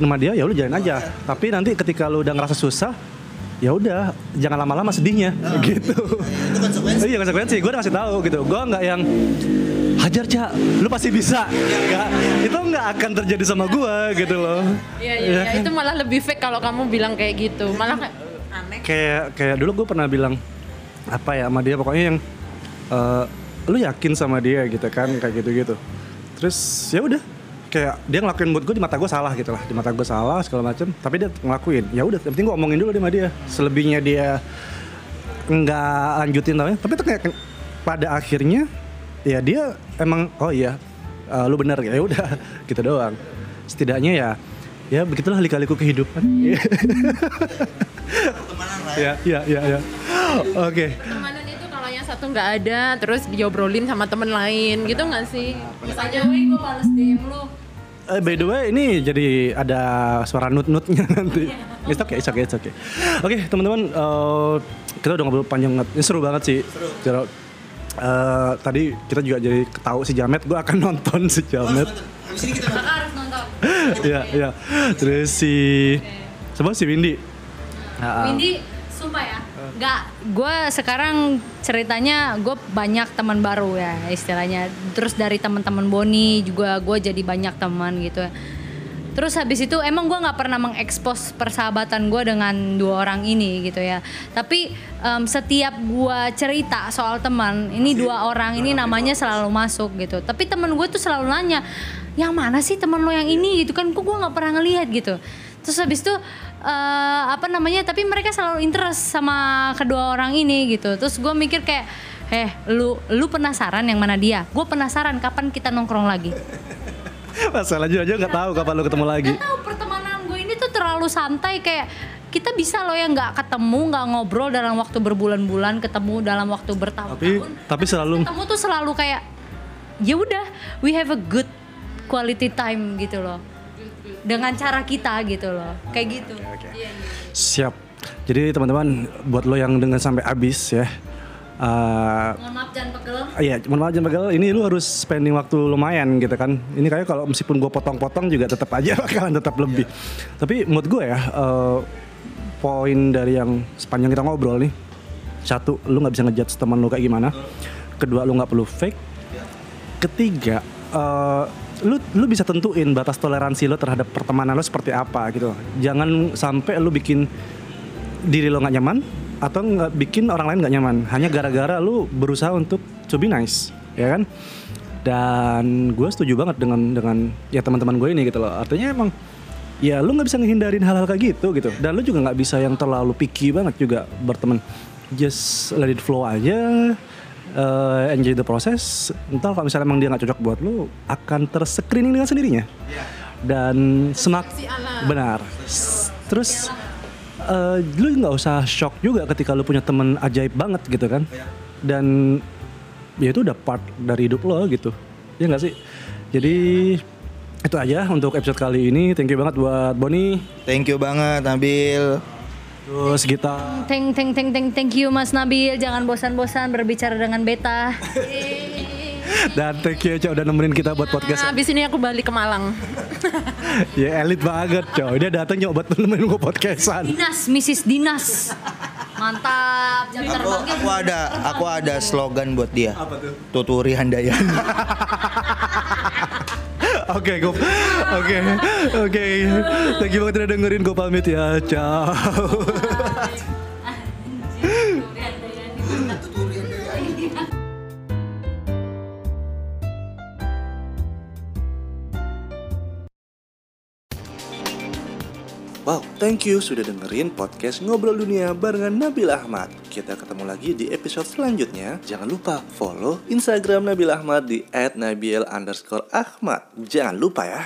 sama dia, ya lu jalan aja. Tapi nanti ketika lu udah ngerasa susah, ya udah jangan lama-lama sedihnya gitu. itu konsekuensi Iya konsekuensi, gue udah ngasih tahu gitu. Gue nggak yang hajar cak, lu pasti bisa. Itu nggak akan terjadi sama gue gitu loh. Iya iya iya, itu malah lebih fake kalau kamu bilang kayak gitu. Malah kayak aneh. kayak kayak dulu gue pernah bilang apa ya sama dia. Pokoknya yang eh, lu yakin sama dia gitu kan kayak gitu gitu terus ya udah. Kayak dia ngelakuin buat gue di mata gue salah gitu lah. Di mata gue salah segala macem. Tapi dia ngelakuin. Ya udah yang penting gue omongin dulu sama dia. Selebihnya dia nggak lanjutin tau ya tapi itu kayak pada akhirnya ya dia emang oh iya eh, lu benar ya udah gitu doang. Setidaknya ya ya begitulah lika-liku kehidupan. Lah ya ya ya ya oke Pertemanan itu kalau yang satu nggak ada, terus diobrolin sama temen lain gitu nggak sih? Misalnya, weh gue bales DM lu Eh, by the way ini jadi ada suara nut-nutnya nanti. It's okay, it's okay, it's okay. Oke teman-teman, eh, kita udah ngobrol panjang banget. Ini seru banget sih. Seru. Eh, tadi kita juga jadi tahu si Jamet, gue akan nonton si Jamet. Kakak harus nonton. Iya, iya. Terus si, siapa si Windy? Windy, sumpah ya, nggak. Gue sekarang ceritanya gue banyak teman baru ya istilahnya. Terus dari teman-teman Boni juga gue jadi banyak teman gitu. Terus habis itu emang gue nggak pernah mengekspos persahabatan gue dengan dua orang ini gitu ya. Tapi em, setiap gue cerita soal teman, ini dua orang ini namanya selalu masuk gitu. Tapi teman gue tuh selalu nanya, yang mana sih teman lo yang ini gitu kan? Kok gue nggak pernah ngelihat gitu. Terus habis itu eh, apa namanya? Tapi mereka selalu interest sama kedua orang ini gitu. Terus gue mikir kayak, eh lu lu penasaran yang mana dia? Gue penasaran kapan kita nongkrong lagi. Masalahnya aja nggak tahu kapan lo ketemu lagi. Gak tahu pertemanan gue ini tuh terlalu santai kayak kita bisa loh yang nggak ketemu nggak ngobrol dalam waktu berbulan-bulan ketemu dalam waktu Tapi bertahun-tahun tapi selalu ketemu tuh selalu kayak ya udah we have a good quality time gitu loh dengan cara kita gitu loh kayak gitu Iya, iya. siap. Jadi teman-teman buat lo yang dengan sampai habis ya. eh, mohon maaf jangan pegel Iya, mohon maaf jangan Bagel, ini lu harus spending waktu lumayan gitu kan. Ini kayak kalau meskipun gue potong-potong juga tetap aja bakalan tetap lebih. Tapi menurut gue ya, eh, poin dari yang sepanjang kita ngobrol nih, satu, lu nggak bisa ngejudge teman lu kayak gimana. Kedua, lu nggak perlu fake. Ketiga, eh, lu lu bisa tentuin batas toleransi lo terhadap pertemanan lo seperti apa gitu. Jangan sampai lu bikin diri lo nggak nyaman atau nggak bikin orang lain nggak nyaman. Hanya gara-gara lu berusaha untuk to be nice ya kan? Dan gue setuju banget dengan dengan ya teman-teman gue ini gitu loh. Artinya emang ya lu nggak bisa ngehindarin hal-hal kayak gitu gitu. Dan lu juga nggak bisa yang terlalu picky banget juga berteman. Just let it flow aja eh, enjoy the process. Entar kalau misalnya emang dia nggak cocok buat lu akan terscreening dengan sendirinya. Dan semak benar. Terus eh, lu nggak usah shock juga ketika lu punya temen ajaib banget gitu kan. Dan ya itu udah part dari hidup lo gitu. Ya nggak sih? Jadi itu aja untuk episode kali ini. Thank you banget buat Boni. Thank you banget Nabil. Terus kita thank thank thank thank thank you Mas Nabil jangan bosan-bosan berbicara dengan beta dan thank you Cok udah nemenin kita buat podcast Nah, abis ini aku balik ke Malang. ya elit banget Cok dia datang nyoba buat nemenin gue podcastan Dinas Mrs Dinas mantap jam Aku, aku ada aku ada slogan buat dia. Apa tuh? Tuturi Handayani. Oke, gue, oke, oke. Thank you banget udah dengerin gue pamit ya. Ciao. Wow, thank you sudah dengerin podcast Ngobrol Dunia barengan Nabil Ahmad. Kita ketemu lagi di episode selanjutnya. Jangan lupa follow Instagram Nabil Ahmad di @nabil_ahmad. Jangan lupa ya.